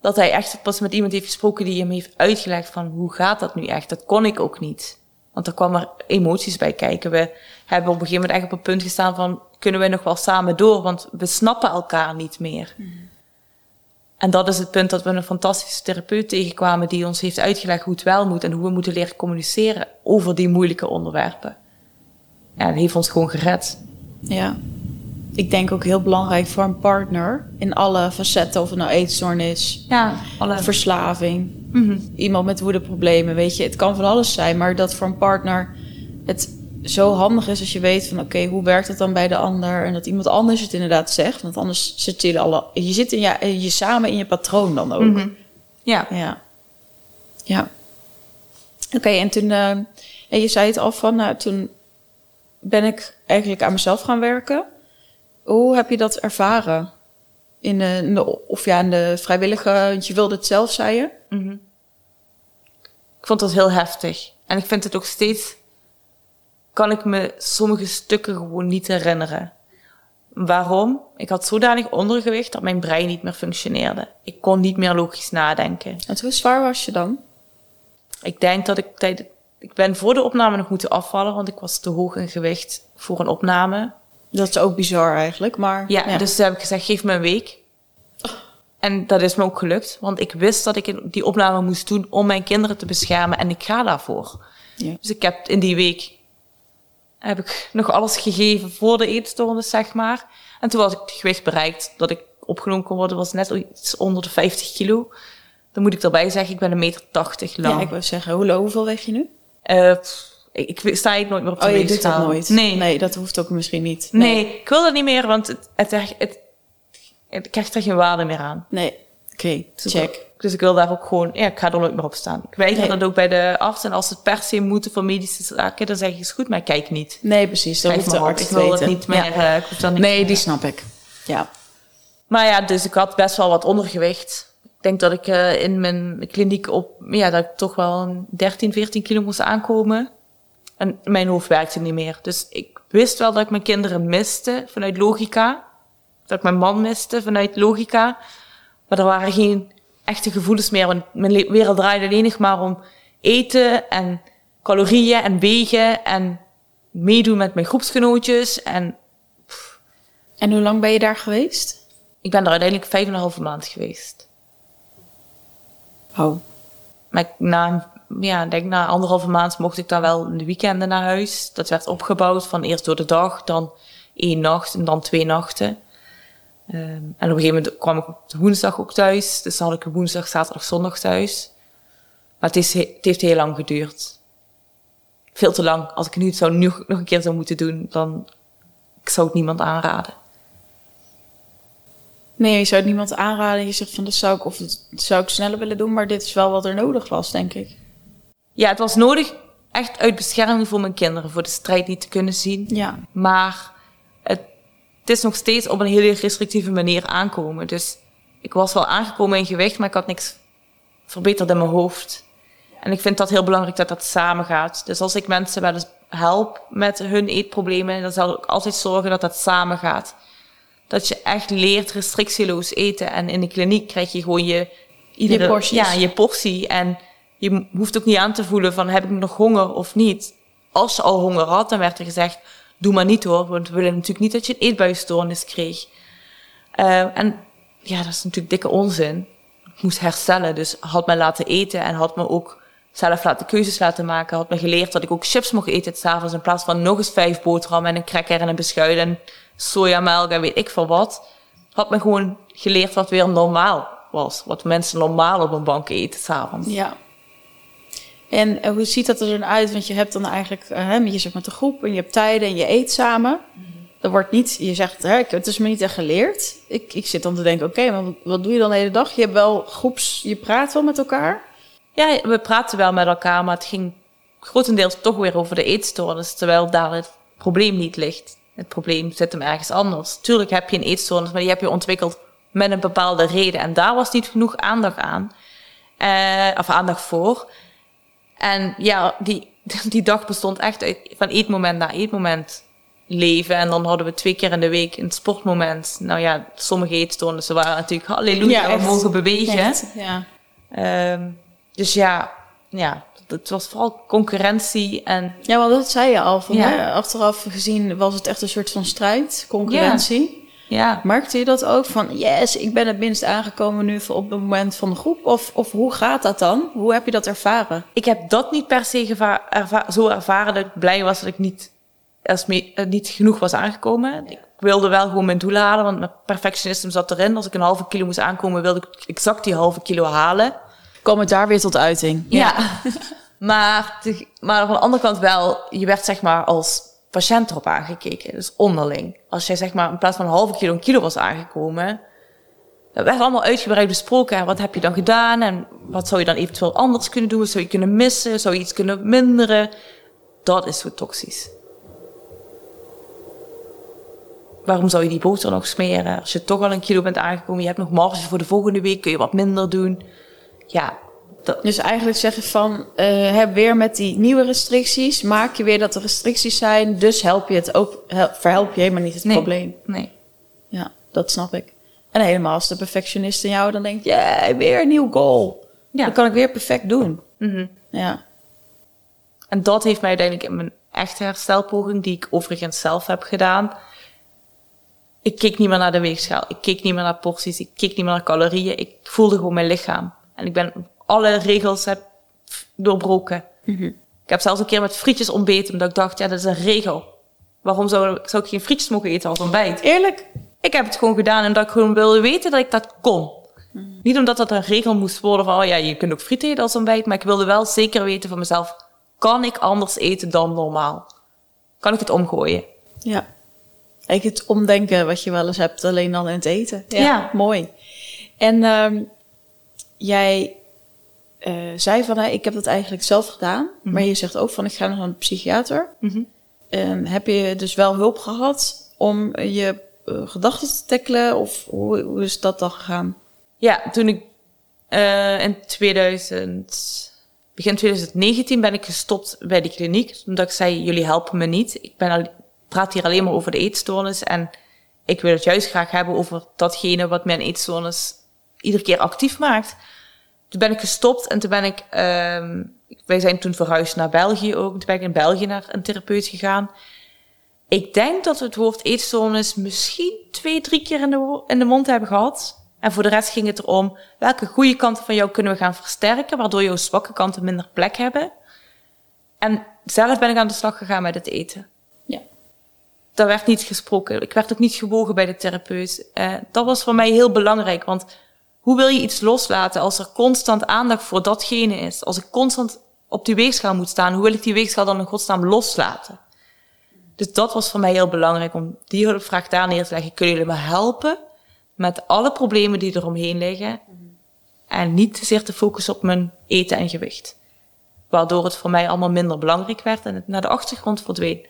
dat hij echt pas met iemand heeft gesproken die hem heeft uitgelegd van, hoe gaat dat nu echt? Dat kon ik ook niet. Want er kwamen er emoties bij kijken. We hebben op een gegeven moment echt op een punt gestaan van, kunnen we nog wel samen door? Want we snappen elkaar niet meer. En dat is het punt dat we een fantastische therapeut tegenkwamen die ons heeft uitgelegd hoe het wel moet en hoe we moeten leren communiceren over die moeilijke onderwerpen. Ja, dat heeft ons gewoon gered. Ja. Ik denk ook heel belangrijk voor een partner in alle facetten, of het nou eetstoornis, Ja, alle... verslaving, Mhm. iemand met woedeproblemen, weet je. Het kan van alles zijn, maar dat voor een partner het zo handig is als je weet van oké, hoe werkt het dan bij de ander? En dat iemand anders het inderdaad zegt, want anders zit je alle, je zit in je, je samen in je patroon dan ook. Mhm. Ja. Ja. Ja. Oké, en toen, eh, en je zei het al van, nou, toen ben ik eigenlijk aan mezelf gaan werken. Hoe heb je dat ervaren? In de, in de- of ja, in de vrijwillige, want je wilde het zelf, zei je? Mhm. Ik vond dat heel heftig. En ik vind het ook steeds... Kan ik me sommige stukken gewoon niet herinneren. Waarom? Ik had zodanig ondergewicht dat mijn brein niet meer functioneerde. Ik kon niet meer logisch nadenken. En hoe zwaar was je dan? Ik denk dat ik tijd... Ik ben voor de opname nog moeten afvallen, want ik was te hoog in gewicht voor een opname. Dat is ook bizar eigenlijk, maar... Ja, dus toen heb ik gezegd, geef me een week. En dat is me ook gelukt, want ik wist dat ik die opname moest doen om mijn kinderen te beschermen en ik ga daarvoor. Ja. Dus ik heb in die week heb ik nog alles gegeven voor de eetstoornis, zeg maar. En toen was ik het gewicht bereikt dat ik opgenomen kon worden, was net iets onder de 50 kilo. Dan moet ik erbij zeggen, ik ben een meter 80 lang. Ja, ik wil zeggen, hoe, hoeveel weeg je nu? Uh, ik, ik sta ik nooit meer op de Oh, je doet dat nooit? Nee. Nee, dat hoeft ook misschien niet. Nee, nee ik wil dat niet meer, want het, het, het, het, het krijgt er geen waarde meer aan. Nee, oké, dus check. dus ik wil daar ook gewoon, ja, ik ga er nooit meer op staan. Ik nee. dat ook bij de arts. En als het per se moeten voor medische zaken, dan zeg je, is goed, maar kijk niet. Nee, precies. Dat hoeft hard. Ik wil het niet meer, ja. uh, ik niet Nee, die snap ik. Ja. Maar ja, dus ik had best wel wat ondergewicht. Ik denk dat ik uh, in mijn kliniek op, ja, dat ik toch wel 13, 14 kilo moest aankomen. En mijn hoofd werkte niet meer. Dus ik wist wel dat ik mijn kinderen miste vanuit logica. Dat ik mijn man miste vanuit logica. Maar er waren geen echte gevoelens meer. Want mijn wereld draaide alleen nog maar om eten en calorieën en wegen en meedoen met mijn groepsgenootjes. En, en hoe lang ben je daar geweest? Ik ben er uiteindelijk vijf en een halve maand geweest. Oh. Maar na, ja, denk na anderhalve maand mocht ik dan wel in de weekenden naar huis. Dat werd opgebouwd van eerst door de dag, dan één nacht en dan twee nachten. Um, en op een gegeven moment kwam ik op de woensdag ook thuis. Dus dan had ik woensdag, zaterdag, zondag thuis. Maar het, is, het heeft heel lang geduurd. Veel te lang. Als ik nu het nog, nog een keer zou moeten doen, dan ik zou het niemand aanraden. Nee, je zou het niemand aanraden. Je zegt van dat zou ik of dat zou ik sneller willen doen, maar dit is wel wat er nodig was, denk ik. Ja, het was nodig echt uit bescherming voor mijn kinderen, voor de strijd niet te kunnen zien. Ja. Maar het, het is nog steeds op een hele restrictieve manier aankomen. Dus ik was wel aangekomen in gewicht, maar ik had niks verbeterd in mijn hoofd. En ik vind dat heel belangrijk dat dat samen gaat. Dus als ik mensen wel eens help met hun eetproblemen, dan zal ik altijd zorgen dat dat samen gaat dat je echt leert restrictieloos eten. En in de kliniek krijg je gewoon je, iedere, je porties. Ja, je portie. En je hoeft ook niet aan te voelen van heb ik nog honger of niet. Als je al honger had, dan werd er gezegd, doe maar niet hoor. Want we willen natuurlijk niet dat je een eetbuisstoornis kreeg. Uh, en ja, dat is natuurlijk dikke onzin. Ik moest herstellen, dus had me laten eten en had me ook zelf laten keuzes laten maken. Had me geleerd dat ik ook chips mocht eten s'avonds in plaats van nog eens vijf boterhammen en een cracker en een beschuit en sojamelk en weet ik veel wat. Had me gewoon geleerd wat weer normaal was. Wat mensen normaal op een bank eten s'avonds. Ja. En uh, hoe ziet dat er dan uit? Want je hebt dan eigenlijk, uh, je zit met de groep en je hebt tijden en je eet samen. Er wordt niet, je zegt, hè, het is me niet echt geleerd. Ik, ik zit dan te denken, oké, maar wat doe je dan de hele dag? Je hebt wel groeps, je praat wel met elkaar? Ja, we praten wel met elkaar, maar het ging grotendeels toch weer over de eetstoornis, terwijl daar het probleem niet ligt. Het probleem zit hem ergens anders. Tuurlijk heb je een eetstoornis, maar die heb je ontwikkeld met een bepaalde reden. En daar was niet genoeg aandacht aan. Uh, of aandacht voor. En ja, die, die dag bestond echt uit van eetmoment naar eetmoment leven. En dan hadden we twee keer in de week een sportmoment. Nou ja, sommige eetstoornissen waren natuurlijk halleluja, ja, we mogen bewegen. Echt, ja. Um, dus ja, ja, het was vooral concurrentie en... Ja, want dat zei je al. Van, achteraf gezien was het echt een soort van strijd, concurrentie. Ja. Merkte je dat ook? Van, yes, ik ben het minst aangekomen nu op het moment van de groep. Of, of hoe gaat dat dan? Hoe heb je dat ervaren? Ik heb dat niet per se erva zo ervaren dat ik blij was dat ik niet, als me eh, niet genoeg was aangekomen. Ik wilde wel gewoon mijn doelen halen, want mijn perfectionisme zat erin. Als ik een halve kilo moest aankomen, wilde ik exact die halve kilo halen kwam het daar weer tot uiting. Ja. maar, maar van de andere kant wel, je werd zeg maar als patiënt erop aangekeken. Dus onderling. Als jij zeg maar in plaats van een halve kilo een kilo was aangekomen. Dat werd allemaal uitgebreid besproken. wat heb je dan gedaan? En wat zou je dan eventueel anders kunnen doen? zou je kunnen missen? Zou je iets kunnen minderen? Dat is zo toxisch. Waarom zou je die boter nog smeren? Als je toch al een kilo bent aangekomen, je hebt nog marge voor de volgende week, kun je wat minder doen ja. Dus eigenlijk zeg je van, uh, heb weer met die nieuwe restricties, maak je weer dat er restricties zijn, dus help je het ook, verhelp je helemaal niet het probleem. Nee. Ja, dat snap ik. En helemaal als de perfectionist in jou dan denkt, ja, weer een nieuw goal. Ja. Dan kan ik weer perfect doen. Mm Ja. En dat heeft mij uiteindelijk in mijn echte herstelpoging, die ik overigens zelf heb gedaan, Ik keek niet meer naar de weegschaal. Ik keek niet meer naar porties. Ik keek niet meer naar calorieën. Ik voelde gewoon mijn lichaam. En ik ben alle regels heb doorbroken. Mhm. Ik heb zelfs een keer met frietjes ontbeten, omdat ik dacht, ja, dat is een regel. Waarom zou, zou ik geen frietjes mogen eten als ontbijt? Eerlijk? Ik heb het gewoon gedaan omdat ik gewoon wilde weten dat ik dat kon. Niet omdat dat een regel moest worden van, oh ja, je kunt ook friet eten als ontbijt, maar ik wilde wel zeker weten van mezelf, kan ik anders eten dan normaal? Kan ik het omgooien? Ja. Eigenlijk het omdenken wat je wel eens hebt, alleen dan in het eten. Ja, Ja. mooi. En ehm, jij eh, zei van, hè, ik heb dat eigenlijk zelf gedaan. Maar je zegt ook van, ik ga naar een psychiater. Mhm. Ehm, heb je dus wel hulp gehad om je eh, gedachten te tackelen? Of hoe, hoe is dat dan gegaan? Ja, toen ik eh, in 2000, begin 2019 ben ik gestopt bij die kliniek. Omdat ik zei, jullie helpen me niet. Ik ben al, praat hier alleen maar over de eetstoornis. En ik wil het juist graag hebben over datgene wat mijn eetstoornis iedere keer actief maakt. Toen ben ik gestopt en toen ben ik... ehm, wij zijn toen verhuisd naar België ook. Toen ben ik in België naar een therapeut gegaan. Ik denk dat we het woord eetstoornis misschien twee, drie keer in de, in de mond hebben gehad. En voor de rest ging het erom, welke goede kanten van jou kunnen we gaan versterken, waardoor jouw zwakke kanten minder plek hebben. En zelf ben ik aan de slag gegaan met het eten. Ja. Daar werd niet gesproken. Ik werd ook niet gewogen bij de therapeut. Eh, dat was voor mij heel belangrijk, want hoe wil je iets loslaten als er constant aandacht voor datgene is? Als ik constant op die weegschaal moet staan, hoe wil ik die weegschaal dan in godsnaam loslaten? Dus dat was voor mij heel belangrijk om die hulpvraag daar neer te leggen. Kunnen jullie me helpen met alle problemen die eromheen liggen? En niet te zeer te focussen op mijn eten en gewicht. Waardoor het voor mij allemaal minder belangrijk werd en het naar de achtergrond verdween.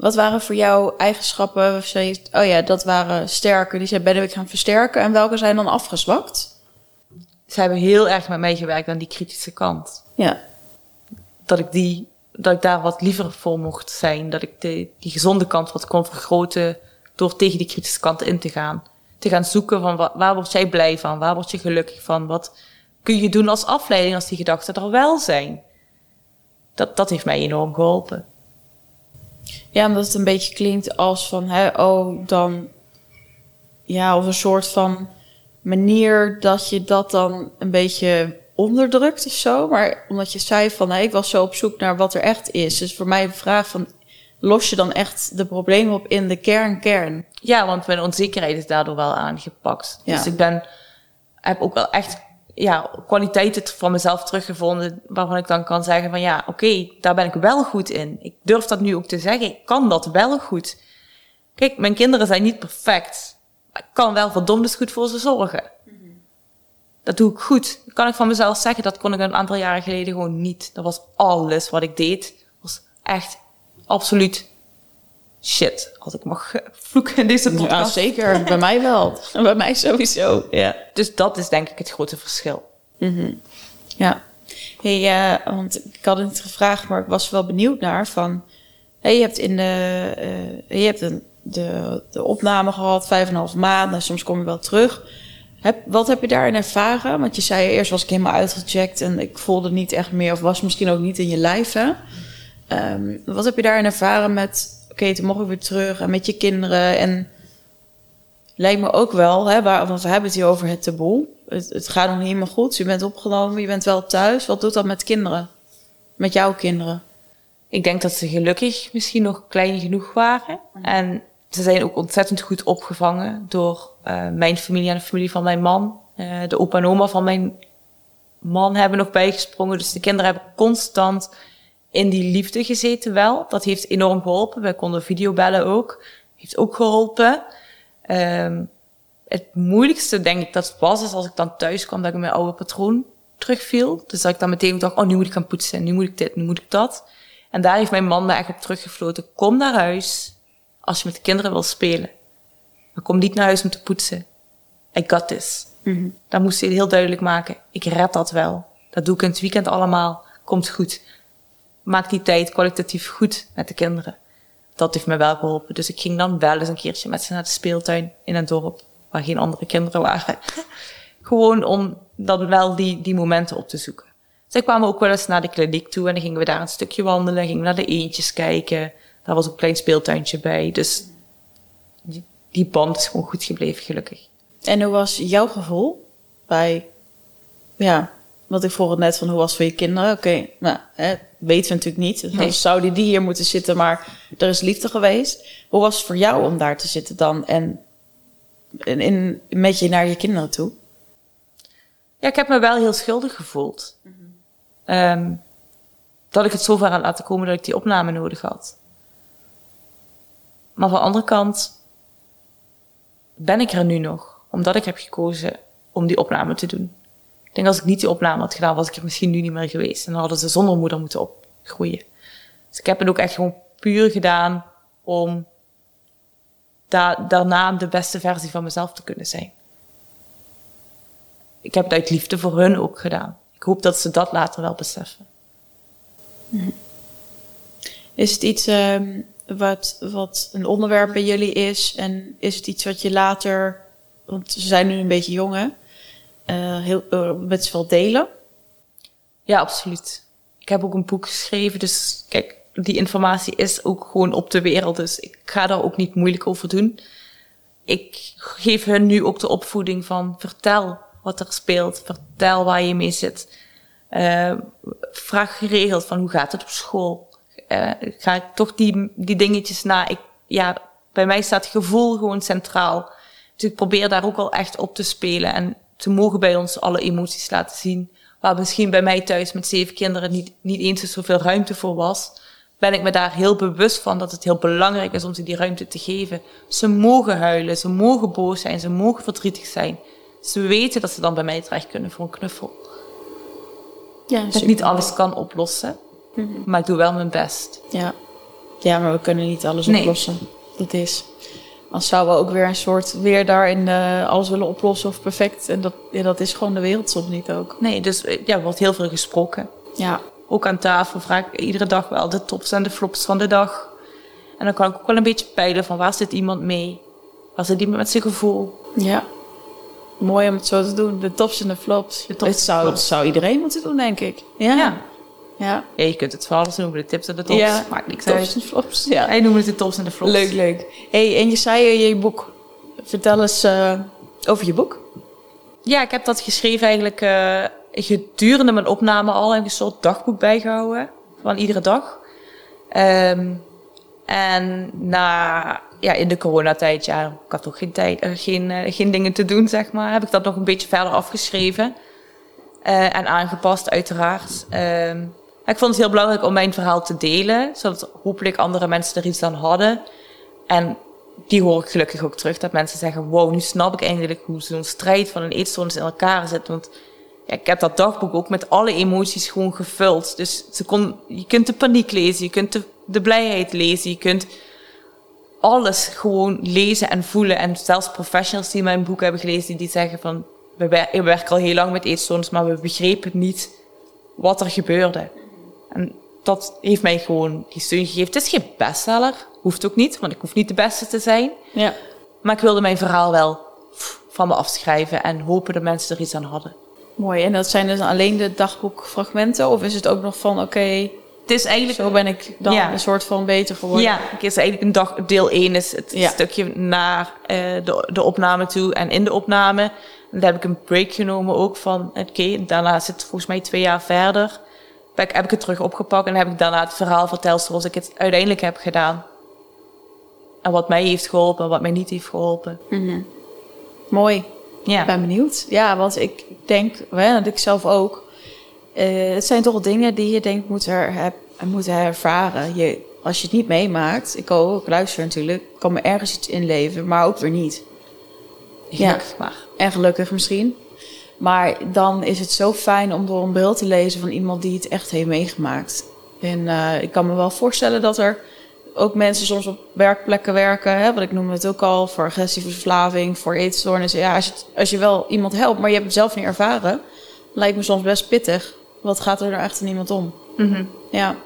Wat waren voor jou eigenschappen? Je, oh ja, dat waren sterke. Die zijn ben ik gaan versterken. En welke zijn dan afgezwakt? Ze hebben heel erg met mij gewerkt aan die kritische kant. Ja. Dat ik, die, dat ik daar wat liever voor mocht zijn. Dat ik de, die gezonde kant wat kon vergroten door tegen die kritische kant in te gaan. Te gaan zoeken van wa- waar word jij blij van? Waar word je gelukkig van? Wat kun je doen als afleiding als die gedachten er wel zijn? Dat, dat heeft mij enorm geholpen. Ja, omdat het een beetje klinkt als van, hè, oh, dan... Ja, of een soort van manier dat je dat dan een beetje onderdrukt of zo. Maar omdat je zei van, ik was zo op zoek naar wat er echt is. Dus voor mij de vraag van, los je dan echt de problemen op in de kern-kern? Ja, want mijn onzekerheid is daardoor wel aangepakt. Ja. Dus ik ben, heb ook wel echt ja, kwaliteiten van mezelf teruggevonden waarvan ik dan kan zeggen van ja, oké, daar ben ik wel goed in. Ik durf dat nu ook te zeggen, ik kan dat wel goed. Kijk, mijn kinderen zijn niet perfect, maar ik kan wel verdomd goed voor ze zorgen. Dat doe ik goed. Dat kan ik van mezelf zeggen, dat kon ik een aantal jaren geleden gewoon niet. Dat was alles wat ik deed, was echt absoluut shit. Als ik mag eh, vloeken in deze Ja, podcast. zeker. Bij mij wel. Bij mij sowieso. Ja. Dus dat is denk ik het grote verschil. Ja. Hey, eh, want ik had het niet gevraagd, maar ik was wel benieuwd naar van... Hey, je hebt in de, eh, je hebt een, de, de opname gehad, vijf en een half maanden. Soms kom je wel terug. Heb, wat heb je daarin ervaren? Want je zei eerst was ik helemaal uitgecheckt en ik voelde niet echt meer... of was misschien ook niet in je lijf, hè? Ehm, wat heb je daarin ervaren met... Oké, toen mocht ik weer terug en met je kinderen en... Lijkt me ook wel, hè, waar, want we hebben het hier over het taboe. Het, het gaat nog helemaal goed. Je bent opgenomen, je bent wel thuis. Wat doet dat met kinderen? Met jouw kinderen? Ik denk dat ze gelukkig misschien nog klein genoeg waren. En ze zijn ook ontzettend goed opgevangen door eh, mijn familie en de familie van mijn man. Eh, de opa en oma van mijn man hebben nog bijgesprongen. Dus de kinderen hebben constant in die liefde gezeten wel. Dat heeft enorm geholpen. Wij konden videobellen ook. Heeft ook geholpen. Ehm, het moeilijkste denk ik dat was, is als ik dan thuis kwam, dat ik mijn oude patroon terugviel. Dus dat ik dan meteen dacht, oh, nu moet ik gaan poetsen, nu moet ik dit, nu moet ik dat. En daar heeft mijn man me echt op teruggefloten. Kom naar huis als je met de kinderen wil spelen. Maar kom niet naar huis om te poetsen. I got this. Dan moest hij heel duidelijk maken, ik red dat wel. Dat doe ik in het weekend allemaal. Komt goed. Maak die tijd kwalitatief goed met de kinderen. Dat heeft me wel geholpen. Dus ik ging dan wel eens een keertje met ze naar de speeltuin in een dorp waar geen andere kinderen waren. Gewoon om dan wel die, die momenten op te zoeken. Zij kwamen ook wel eens naar de kliniek toe en dan gingen we daar een stukje wandelen, gingen we naar de eentjes kijken. Daar was ook een klein speeltuintje bij. Dus die band is gewoon goed gebleven, gelukkig. En hoe was jouw gevoel bij, ja, wat ik vroeg net van hoe was het voor je kinderen? Oké, nou, hè, weten we natuurlijk niet. Dus Nee. zouden die hier moeten zitten, maar er is liefde geweest. Hoe was het voor jou om daar te zitten dan en, en in, met je naar je kinderen toe? Ja, ik heb me wel heel schuldig gevoeld. Ehm, dat ik het zover had laten komen dat ik die opname nodig had. Maar van de andere kant ben ik er nu nog, omdat ik heb gekozen om die opname te doen. Ik denk als ik niet die opname had gedaan, was ik er misschien nu niet meer geweest. En dan hadden ze zonder moeder moeten opgroeien. Dus ik heb het ook echt gewoon puur gedaan om da daarna de beste versie van mezelf te kunnen zijn ik heb het uit liefde voor hun ook gedaan. Ik hoop dat ze dat later wel beseffen. Is het iets ehm, wat, wat een onderwerp bij jullie is? En is het iets wat je later, want ze zijn nu een beetje jong hè, heel, eh, met z'n wel delen? Ja, absoluut. Ik heb ook een boek geschreven, dus kijk, die informatie is ook gewoon op de wereld. Dus ik ga daar ook niet moeilijk over doen. Ik geef hun nu ook de opvoeding van vertel wat er speelt, vertel waar je mee zit. Eh, vraag geregeld van hoe gaat het op school? Eh, ga ik toch die, die dingetjes na? Ik, ja, bij mij staat gevoel gewoon centraal. Dus ik probeer daar ook wel echt op te spelen en ze mogen bij ons alle emoties laten zien. Waar misschien bij mij thuis met zeven kinderen niet, niet eens zoveel ruimte voor was, ben ik me daar heel bewust van dat het heel belangrijk is om ze die ruimte te geven. Ze mogen huilen, ze mogen boos zijn, ze mogen verdrietig zijn. Ze weten dat ze dan bij mij terecht kunnen voor een knuffel. Ja, Dat ik niet alles kan oplossen, maar ik doe wel mijn best. Ja. ja, maar we kunnen niet alles Nee. oplossen. Dat is. Dan zouden we ook weer een soort weer daarin eh, alles willen oplossen of perfect. En dat, ja, dat is gewoon de wereld soms niet ook. Nee, dus eh, ja, er wordt heel veel gesproken. Ja, Ook aan tafel vraag ik iedere dag wel de tops en de flops van de dag. En dan kan ik ook wel een beetje peilen van waar zit iemand mee? Waar zit iemand met zijn gevoel? ja. Mooi om het zo te doen. De tops en de flops. De tops Het zou, zou iedereen moeten doen, denk ik. Ja. Ja. Ja. Ja, je kunt het voor alles noemen, de tips en de tops. Ja, Maakt niks tops uit. en flops. Ja. Hij noemt het de tops en de flops. Leuk, leuk. hey, en je zei je boek. Vertel eens eh, over je boek. Ja, ik heb dat geschreven eigenlijk eh, gedurende mijn opname al. Heb een soort dagboek bijgehouden van iedere dag. Ehm, en na, ja, in de coronatijd, ja, ik had toch geen tijd, eh, geen, geen dingen te doen, zeg maar. Heb ik dat nog een beetje verder afgeschreven. En aangepast, uiteraard. Ehm, ik vond het heel belangrijk om mijn verhaal te delen, zodat hopelijk andere mensen er iets aan hadden. En die hoor ik gelukkig ook terug, dat mensen zeggen, wow, nu snap ik eigenlijk hoe zo'n strijd van een eetstoornis in elkaar zit. Want ja, ik heb dat dagboek ook met alle emoties gewoon gevuld. Dus ze kon, je kunt de paniek lezen, je kunt de, de blijheid lezen, je kunt alles gewoon lezen en voelen. En zelfs professionals die mijn boek hebben gelezen, die zeggen van, we werken al heel lang met eetstoornis, maar we begrepen niet wat er gebeurde. En dat heeft mij gewoon die steun gegeven. Het is geen bestseller, hoeft ook niet, want ik hoef niet de beste te zijn. Ja. Maar ik wilde mijn verhaal wel van me afschrijven en hopen dat mensen er iets aan hadden. Mooi. En dat zijn dus alleen de dagboekfragmenten? Of is het ook nog van, oké, Het is eigenlijk zo ben ik dan Ja. een soort van beter geworden? Ja, het is eigenlijk een dag, deel 1 is het Ja. stukje naar eh, de, de opname toe en in de opname. En daar heb ik een break genomen ook van, oké, daarna zit het volgens mij twee jaar verder. Ben ik, heb ik het terug opgepakt en heb ik daarna het verhaal verteld zoals ik het uiteindelijk heb gedaan. En wat mij heeft geholpen en wat mij niet heeft geholpen. Mooi. Ja. Ik ben benieuwd. Ja, want ik denk, hè, dat ik zelf ook. eh, het zijn toch dingen die je denkt moet, er, heb, moet ervaren. Je, als je het niet meemaakt, ik ook, ik luister natuurlijk, kan me ergens iets inleven, maar ook weer niet. Gelukkig maar. En gelukkig misschien. Maar dan is het zo fijn om door een beeld te lezen van iemand die het echt heeft meegemaakt. En eh, ik kan me wel voorstellen dat er ook mensen soms op werkplekken werken. Hè, wat ik noemde het ook al, voor agressieve verslaving, voor eetstoornissen. Ja, als je, als je wel iemand helpt, maar je hebt het zelf niet ervaren, lijkt me soms best pittig. Wat gaat er nou echt aan iemand om? Mhm. Ja,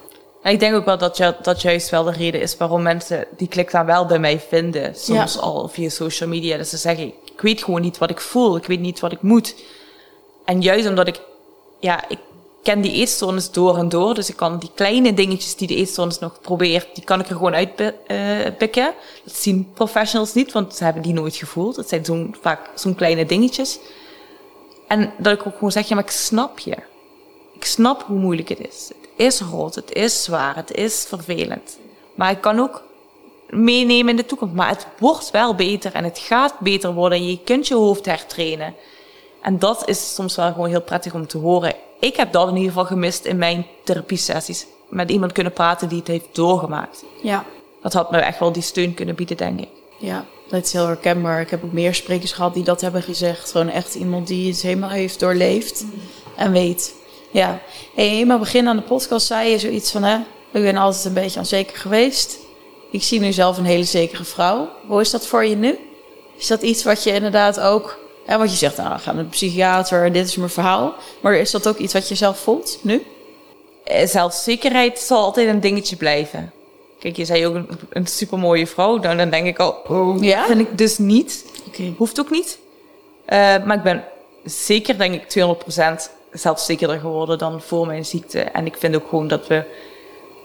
En ik denk ook wel dat ju- dat juist wel de reden is waarom mensen die klik dan wel bij mij vinden. Soms Ja. al via social media. Dat ze zeggen, ik weet gewoon niet wat ik voel. Ik weet niet wat ik moet. En juist omdat ik, ja, ik ken die eetstoornis door en door. Dus ik kan die kleine dingetjes die de eetstoornis nog probeert, die kan ik er gewoon uitpikken. Uh, dat zien professionals niet, want ze hebben die nooit gevoeld. Het zijn zo'n, vaak zo'n kleine dingetjes. En dat ik ook gewoon zeg, ja, maar ik snap je. Ik snap hoe moeilijk het is. Het is rot, het is zwaar, het is vervelend. Maar ik kan ook meenemen in de toekomst. Maar het wordt wel beter en het gaat beter worden en je kunt je hoofd hertrainen. En dat is soms wel gewoon heel prettig om te horen. Ik heb dat in ieder geval gemist in mijn therapiesessies. Met iemand kunnen praten die het heeft doorgemaakt. Ja. Dat had me echt wel die steun kunnen bieden, denk ik. Ja, dat is heel herkenbaar. Ik heb ook meer sprekers gehad die dat hebben gezegd. Gewoon echt iemand die het helemaal heeft doorleefd en weet. Ja. Hey, helemaal begin aan de podcast zei je zoiets van... Hè, ik ben altijd een beetje onzeker geweest. Ik zie nu zelf een hele zekere vrouw. Hoe is dat voor je nu? Is dat iets wat je inderdaad ook ja, want je zegt, nou, ga naar de psychiater, dit is mijn verhaal. Maar is dat ook iets wat je zelf voelt nu? Eh, zelfzekerheid zal altijd een dingetje blijven. Kijk, je zei ook een, een supermooie vrouw. Dan, dan denk ik al, oh, ja? vind ik dus niet. Okay. Hoeft ook niet. Uh, maar ik ben zeker, denk ik, 200% zelfzekerder geworden dan voor mijn ziekte. En ik vind ook gewoon dat we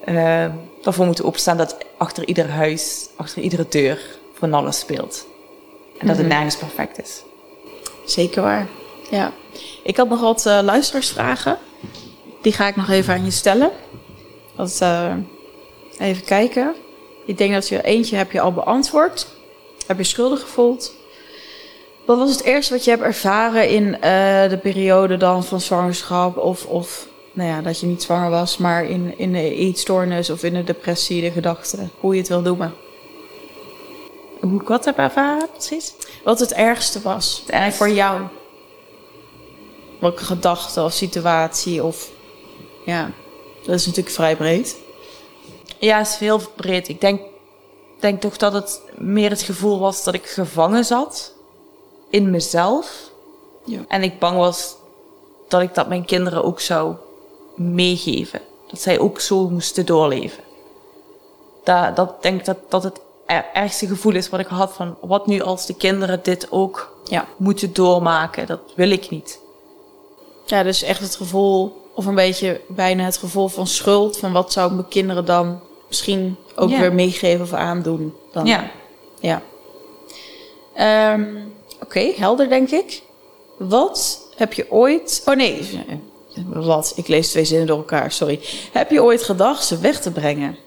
uh, daarvoor moeten opstaan dat achter ieder huis, achter iedere deur van alles speelt. En dat het mhm. nergens perfect is. Zeker waar. Ja. Ik had nog wat uh, luisteraarsvragen. Die ga ik nog even aan je stellen. Dat, uh, even kijken. Ik denk dat je eentje heb je al beantwoord. Heb je schuldig gevoeld? Wat was het eerste wat je hebt ervaren in uh, de periode dan van zwangerschap? Of, of nou ja, dat je niet zwanger was, maar in, in de eetstoornis of in de depressie, de gedachten, hoe je het wil noemen? Hoe ik wat heb ervaren, precies? Wat het ergste was het voor jou. Welke gedachte of situatie of... Ja, dat is natuurlijk vrij breed. Ja, het is heel breed. Ik denk, denk toch dat het meer het gevoel was dat ik gevangen zat in mezelf. Ja. En ik bang was dat ik dat mijn kinderen ook zou meegeven. Dat zij ook zo moesten doorleven. Dat, dat denk ik dat, dat het ergste gevoel is wat ik had van wat nu als de kinderen dit ook ja. moeten doormaken. Dat wil ik niet. Ja, dus echt het gevoel, of een beetje bijna het gevoel van schuld. Van wat zou mijn kinderen dan misschien ook weer meegeven of aandoen. Dan. Ja. Ja. Um, Oké, helder denk ik. Wat heb je ooit... Oh nee, wat? Ik lees twee zinnen door elkaar, sorry. Heb je ooit gedacht ze weg te brengen?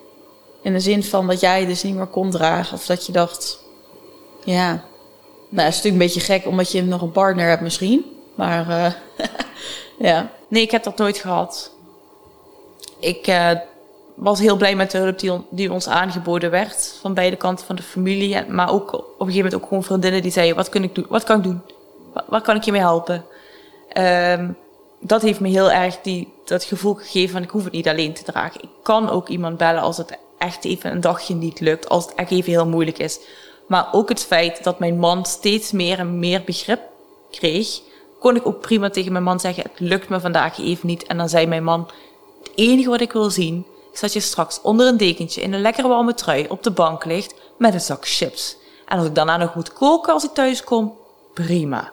In de zin van dat jij dus niet meer kon dragen. Of dat je dacht, ja, nou, het is natuurlijk een beetje gek omdat je nog een partner hebt misschien. Maar uh, ja. Nee, ik heb dat nooit gehad. Ik uh, was heel blij met de hulp die, ons aangeboden werd. Van beide kanten van de familie. Maar ook op een gegeven moment ook gewoon vriendinnen die zeiden, wat kan ik doen? Wat kan ik doen? Waar, kan ik je mee helpen? Um, dat heeft me heel erg die, dat gevoel gegeven van ik hoef het niet alleen te dragen. Ik kan ook iemand bellen als het echt even een dagje niet lukt, als het echt even heel moeilijk is. Maar ook het feit dat mijn man steeds meer en meer begrip kreeg, kon ik ook prima tegen mijn man zeggen: Het lukt me vandaag even niet. En dan zei mijn man: Het enige wat ik wil zien, is dat je straks onder een dekentje in een lekkere warme trui op de bank ligt met een zak chips. En als ik daarna nog moet koken als ik thuis kom, prima.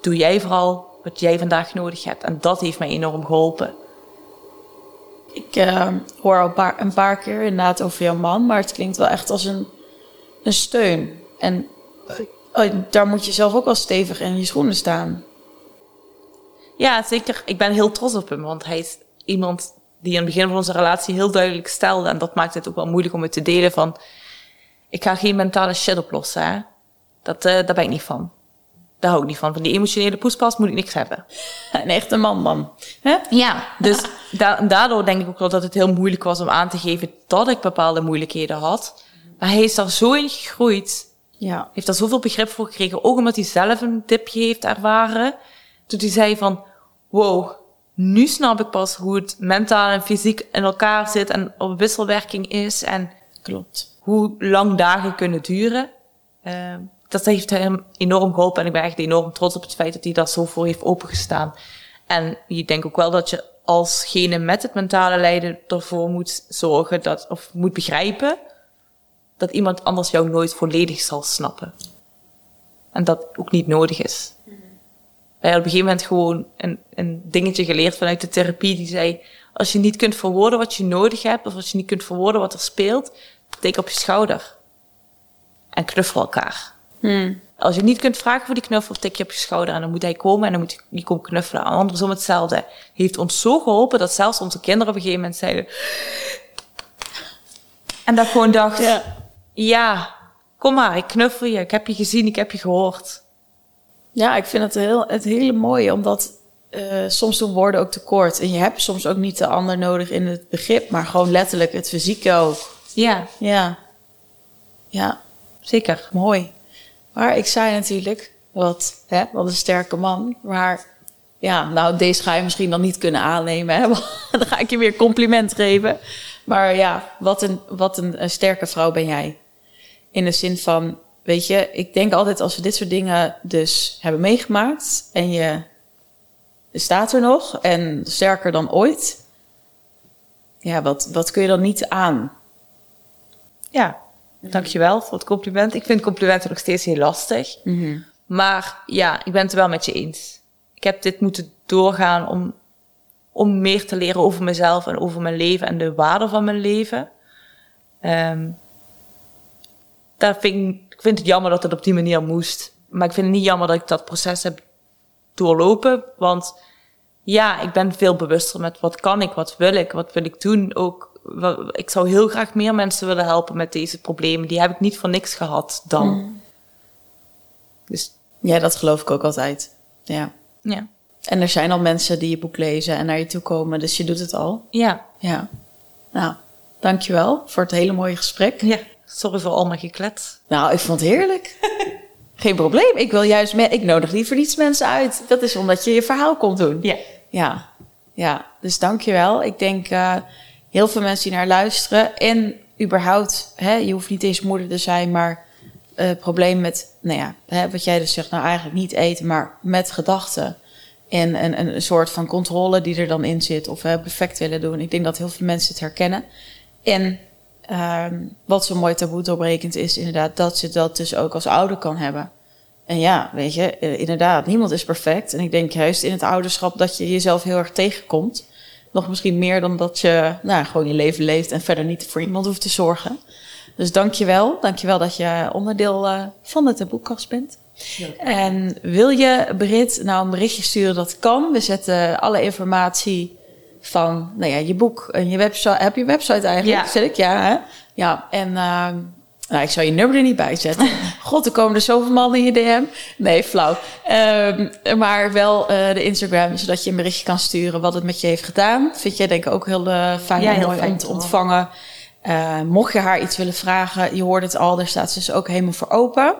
Doe jij vooral wat jij vandaag nodig hebt. En dat heeft mij enorm geholpen. Ik uh, hoor al een paar keer inderdaad over jouw man, maar het klinkt wel echt als een, een steun. En oh, daar moet je zelf ook wel stevig in je schoenen staan. Ja, zeker. Ik ben heel trots op hem, want hij is iemand die in het begin van onze relatie heel duidelijk stelde. En dat maakt het ook wel moeilijk om het te delen van... Ik ga geen mentale shit oplossen, hè. Dat, uh, daar ben ik niet van. Daar hou ik niet van. Van die emotionele poespas moet ik niks hebben. Een echte man man. Hè? Ja, dus daardoor denk ik ook wel dat het heel moeilijk was om aan te geven dat ik bepaalde moeilijkheden had. Maar hij is daar zo in gegroeid. Ja. Heeft daar zoveel begrip voor gekregen. Ook omdat hij zelf een dipje heeft ervaren. Toen hij zei van, wow, nu snap ik pas hoe het mentaal en fysiek in elkaar zit en op wisselwerking is. En Klopt. hoe lang dagen kunnen duren. Uh, dat heeft hem enorm geholpen. En ik ben echt enorm trots op het feit dat hij daar zo voor heeft opengestaan. En je denkt ook wel dat je alsgene met het mentale lijden ervoor moet zorgen dat, of moet begrijpen, dat iemand anders jou nooit volledig zal snappen. En dat ook niet nodig is. wij hadden op een gegeven moment gewoon een, een dingetje geleerd vanuit de therapie. Die zei, als je niet kunt verwoorden wat je nodig hebt, of als je niet kunt verwoorden wat er speelt, tik op je schouder. En knuffel elkaar. Hmm. Als je niet kunt vragen voor die knuffel, tik je op je schouder en dan moet hij komen en dan moet hij komen knuffelen. En andersom hetzelfde. Heeft ons zo geholpen dat zelfs onze kinderen op een gegeven moment zeiden. En dat gewoon dacht, ja. ja, kom maar, ik knuffel je, ik heb je gezien, ik heb je gehoord. Ja, ik vind het, heel, het hele mooie, omdat uh, soms doen woorden ook tekort. En je hebt soms ook niet de ander nodig in het begrip, maar gewoon letterlijk het fysieke ook. Ja. Ja. Ja. Zeker. Mooi. Maar ik zei natuurlijk, wat, hè, wat een sterke man. Maar ja, nou, deze ga je misschien dan niet kunnen aannemen. Dan ga ik je weer compliment geven. Maar ja, wat een, wat een, een sterke vrouw ben jij. In de zin van, weet je, ik denk altijd als we dit soort dingen dus hebben meegemaakt en je staat er nog en sterker dan ooit. Ja, wat, wat kun je dan niet aan? Ja, dankjewel voor het compliment. Ik vind complimenten nog steeds heel lastig. Mhm. Maar ja, ik ben het er wel met je eens. Ik heb dit moeten doorgaan om, om meer te leren over mezelf en over mijn leven en de waarde van mijn leven. Um, daar vind ik, ik vind het jammer dat het op die manier moest. Maar ik vind het niet jammer dat ik dat proces heb doorlopen. Want ja, ik ben veel bewuster met wat kan ik, wat wil ik, wat wil ik doen. Ook, ik zou heel graag meer mensen willen helpen met deze problemen. Die heb ik niet voor niks gehad dan. Mm. Dus ja, dat geloof ik ook altijd. Ja. Ja. En er zijn al mensen die je boek lezen en naar je toe komen, dus je doet het al. Ja. Ja. Nou, dankjewel voor het hele mooie gesprek. Ja. Sorry voor al mijn geklet. Nou, ik vond het heerlijk. Geen probleem. Ik wil juist ik nodig liever iets mensen uit. Dat is omdat je je verhaal komt doen. Ja. Ja. Ja. Dus dankjewel. Ik denk uh, heel veel mensen die naar luisteren. En überhaupt, hè, je hoeft niet eens moeder te zijn, maar uh, probleem met, nou ja, hè, wat jij dus zegt, nou eigenlijk niet eten, maar met gedachten. En een, een, soort van controle die er dan in zit. Of hè, perfect willen doen. Ik denk dat heel veel mensen het herkennen. En Um, wat zo mooi taboe doorbrekend is, inderdaad, dat ze dat dus ook als ouder kan hebben. En ja, weet je, eh, inderdaad, niemand is perfect. En ik denk juist in het ouderschap dat je jezelf heel erg tegenkomt. Nog misschien meer dan dat je nou, gewoon je leven leeft en verder niet voor iemand hoeft te zorgen. Dus dank je wel. Dank je wel dat je onderdeel uh, van de taboekast bent. Ja. En wil je Brit nou een berichtje sturen, dat kan. We zetten alle informatie van nou ja, je boek en je website. Heb je website eigenlijk? Ja. Zet ik? Ja, hè? Ja, en uh, nou, ik zou je nummer er niet bij zetten. God, er komen er zoveel mannen in je DM. Nee, flauw. Um, maar wel uh, de Instagram, zodat je een berichtje kan sturen wat het met je heeft gedaan. Vind jij denk ik ook heel uh, fijn ja, en mooi fijn om te ontvangen. Uh, mocht je haar iets willen vragen, je hoort het al, daar staat ze dus ook helemaal voor open.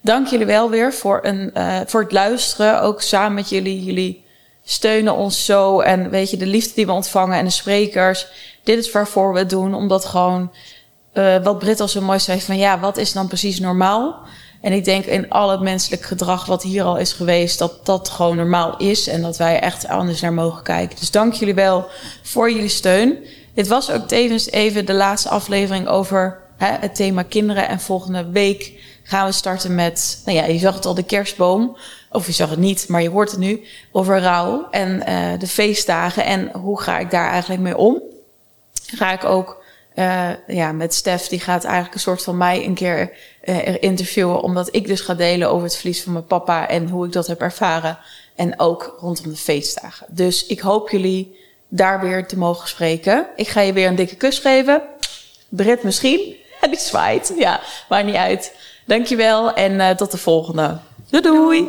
Dank jullie wel weer voor, een, voor het luisteren. Ook samen met jullie, jullie steunen ons zo. En weet je, de liefde die we ontvangen en de sprekers. Dit is waarvoor we het doen. Omdat gewoon, uh, wat Britt al zo mooi zei, van ja, wat is dan precies normaal? En ik denk in al het menselijk gedrag wat hier al is geweest, dat dat gewoon normaal is. En dat wij echt anders naar mogen kijken. Dus dank jullie wel voor jullie steun. Dit was ook tevens even de laatste aflevering over hè, het thema kinderen. En volgende week gaan we starten met, nou ja, je zag het al, de kerstboom. Of je zag het niet, maar je hoort het nu. Over rouw en uh, de feestdagen. En hoe ga ik daar eigenlijk mee om? Ga ik ook uh, ja, met Stef, die gaat eigenlijk een soort van mij een keer uh, interviewen. Omdat ik dus ga delen over het verlies van mijn papa en hoe ik dat heb ervaren. En ook rondom de feestdagen. Dus ik hoop jullie daar weer te mogen spreken. Ik ga je weer een dikke kus geven. Brit misschien. En die zwaait. Ja, maakt niet uit. Dankjewel en uh, tot de volgende. Doei. doei.